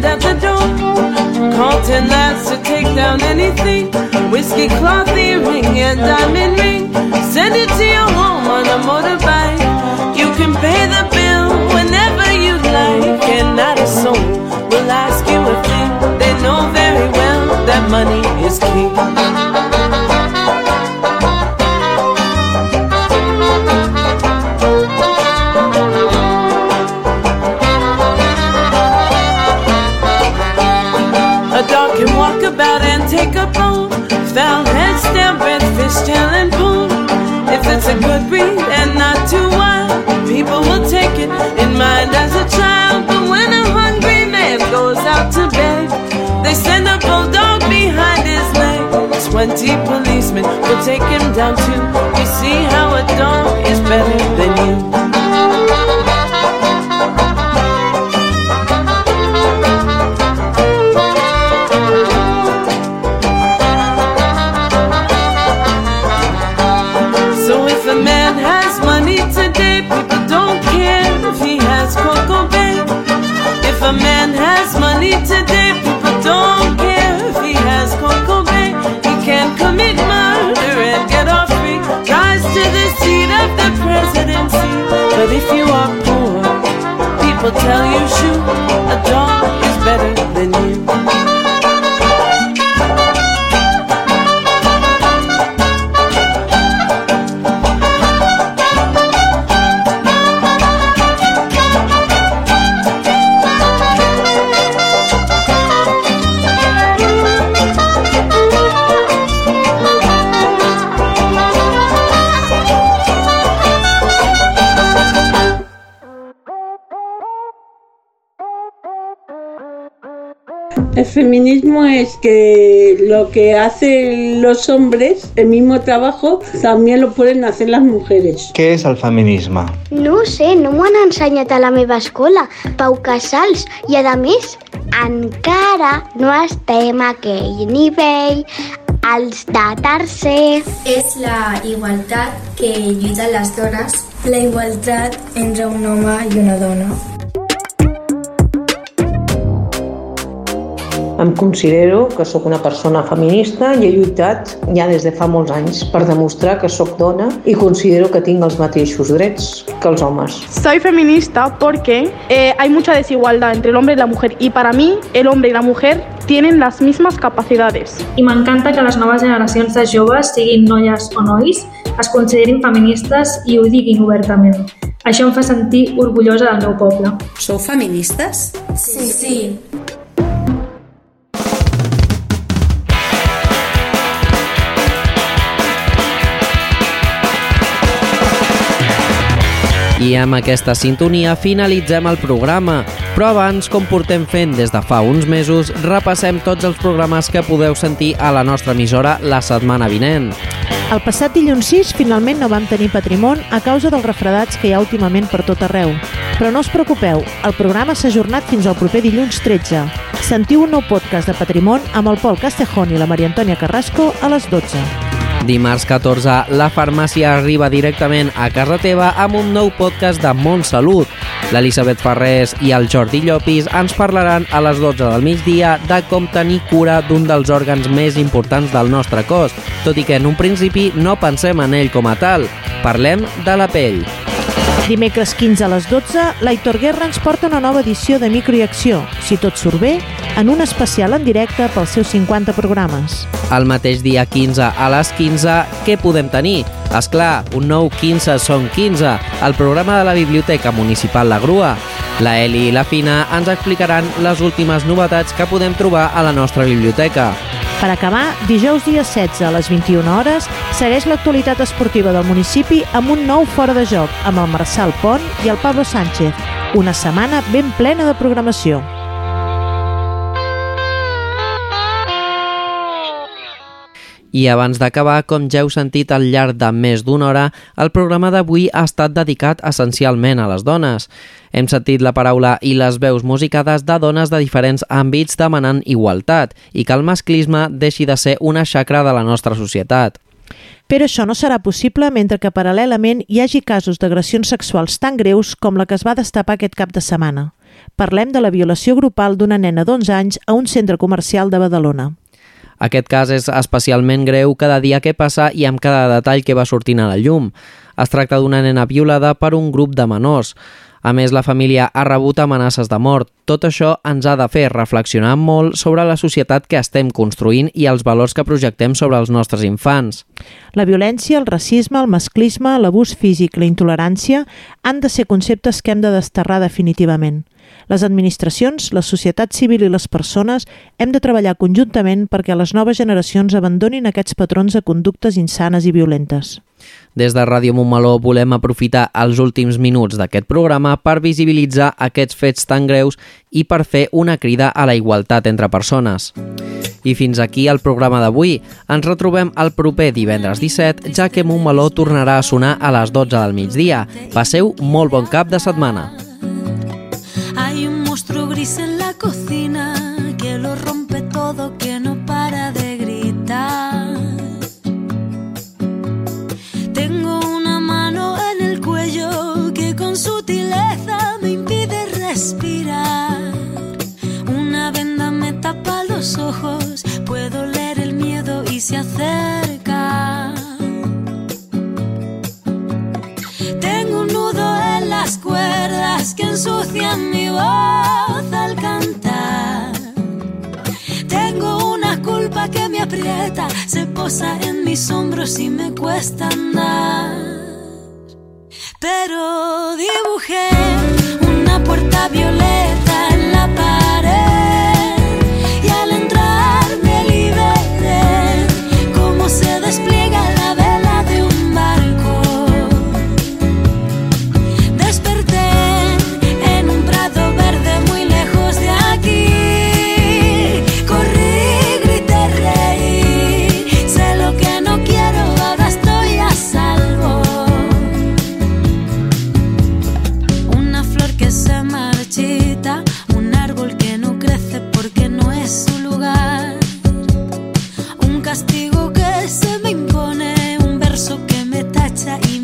Stand at the door. Call ten lads to take down anything. Whiskey cloth earring and diamond ring. Send it to your home on a motorbike. You can pay the bill whenever you'd like, and not a soul will ask you a thing. They know very well that money is king. Can walk about and take a bone. Found head stamp, fish tail and boom. If it's a good breed and not too wild, people will take it in mind as a child. But when a hungry man goes out to bed, they send a bulldog behind his leg. Twenty policemen will take him down too. You see how a dog is better than you. Today, people don't care if he has Bay. He can commit murder and get off free. Rise to the seat of the presidency. But if you are poor, people tell you, shoot, a dog is better than you.
Feminismo es que lo que hacen los hombres, el mismo trabajo, también lo pueden hacer las mujeres.
Què és el feminisme?
No ho sé, no m'ho han ensenyat a la meva escola, Pau Casals, i a més, encara no estem a aquell nivell, els de tercer.
És la igualtat que lluiten les dones.
La igualtat entre un home i una dona.
Em considero que sóc una persona feminista i he lluitat ja des de fa molts anys per demostrar que sóc dona i considero que tinc els mateixos drets que els homes.
Soy feminista porque eh, hay mucha desigualdad entre el hombre y la mujer y para mí el hombre y la mujer tienen las mismas capacidades.
I m'encanta que les noves generacions de joves, siguin noies o nois, es considerin feministes i ho diguin obertament. Això em fa sentir orgullosa del meu poble.
Sou feministes?
Sí, sí.
I amb aquesta sintonia finalitzem el programa. Però abans, com portem fent des de fa uns mesos, repassem tots els programes que podeu sentir a la nostra emissora la setmana vinent.
El passat dilluns 6 finalment no vam tenir patrimon a causa dels refredats que hi ha últimament per tot arreu. Però no us preocupeu, el programa s'ha ajornat fins al proper dilluns 13. Sentiu un nou podcast de Patrimon amb el Pol Castejón i la Maria Antònia Carrasco a les 12.
Dimarts 14, la farmàcia arriba directament a casa teva amb un nou podcast de Montsalut. L'Elisabet Ferrés i el Jordi Llopis ens parlaran a les 12 del migdia de com tenir cura d'un dels òrgans més importants del nostre cos, tot i que en un principi no pensem en ell com a tal. Parlem de la pell.
Dimecres 15 a les 12, l'Aitor Guerra ens porta una nova edició de Micro i Acció, si tot surt bé, en un especial en directe pels seus 50 programes.
El mateix dia 15 a les 15, què podem tenir? És clar, un nou 15 són 15, el programa de la Biblioteca Municipal La Grua. La Eli i la Fina ens explicaran les últimes novetats que podem trobar a la nostra biblioteca.
Per acabar, dijous dia 16 a les 21 hores, segueix l'actualitat esportiva del municipi amb un nou fora de joc amb el Marçal Pont i el Pablo Sánchez. Una setmana ben plena de programació.
I abans d'acabar, com ja heu sentit al llarg de més d'una hora, el programa d'avui ha estat dedicat essencialment a les dones. Hem sentit la paraula i les veus musicades de dones de diferents àmbits demanant igualtat i que el masclisme deixi de ser una xacra de la nostra societat.
Però això no serà possible mentre que paral·lelament hi hagi casos d'agressions sexuals tan greus com la que es va destapar aquest cap de setmana. Parlem de la violació grupal d'una nena d'11 anys a un centre comercial de Badalona.
Aquest cas és especialment greu cada dia que passa i amb cada detall que va sortint a la llum. Es tracta d'una nena violada per un grup de menors. A més, la família ha rebut amenaces de mort. Tot això ens ha de fer reflexionar molt sobre la societat que estem construint i els valors que projectem sobre els nostres infants.
La violència, el racisme, el masclisme, l'abús físic, la intolerància han de ser conceptes que hem de desterrar definitivament. Les administracions, la societat civil i les persones hem de treballar conjuntament perquè les noves generacions abandonin aquests patrons de conductes insanes i violentes.
Des de Ràdio Montmeló volem aprofitar els últims minuts d'aquest programa per visibilitzar aquests fets tan greus i per fer una crida a la igualtat entre persones. I fins aquí el programa d'avui. Ens retrobem el proper divendres 17, ja que Montmeló tornarà a sonar a les 12 del migdia. Passeu molt bon cap de setmana.
Hay un monstruo gris en la cocina respirar. Una venda me tapa los ojos, puedo leer el miedo y se acerca. Tengo un nudo en las cuerdas que ensucian mi voz al cantar. Tengo una culpa que me aprieta, se posa en mis hombros y me cuesta andar. Pero dibujé una puerta violeta en la pared que me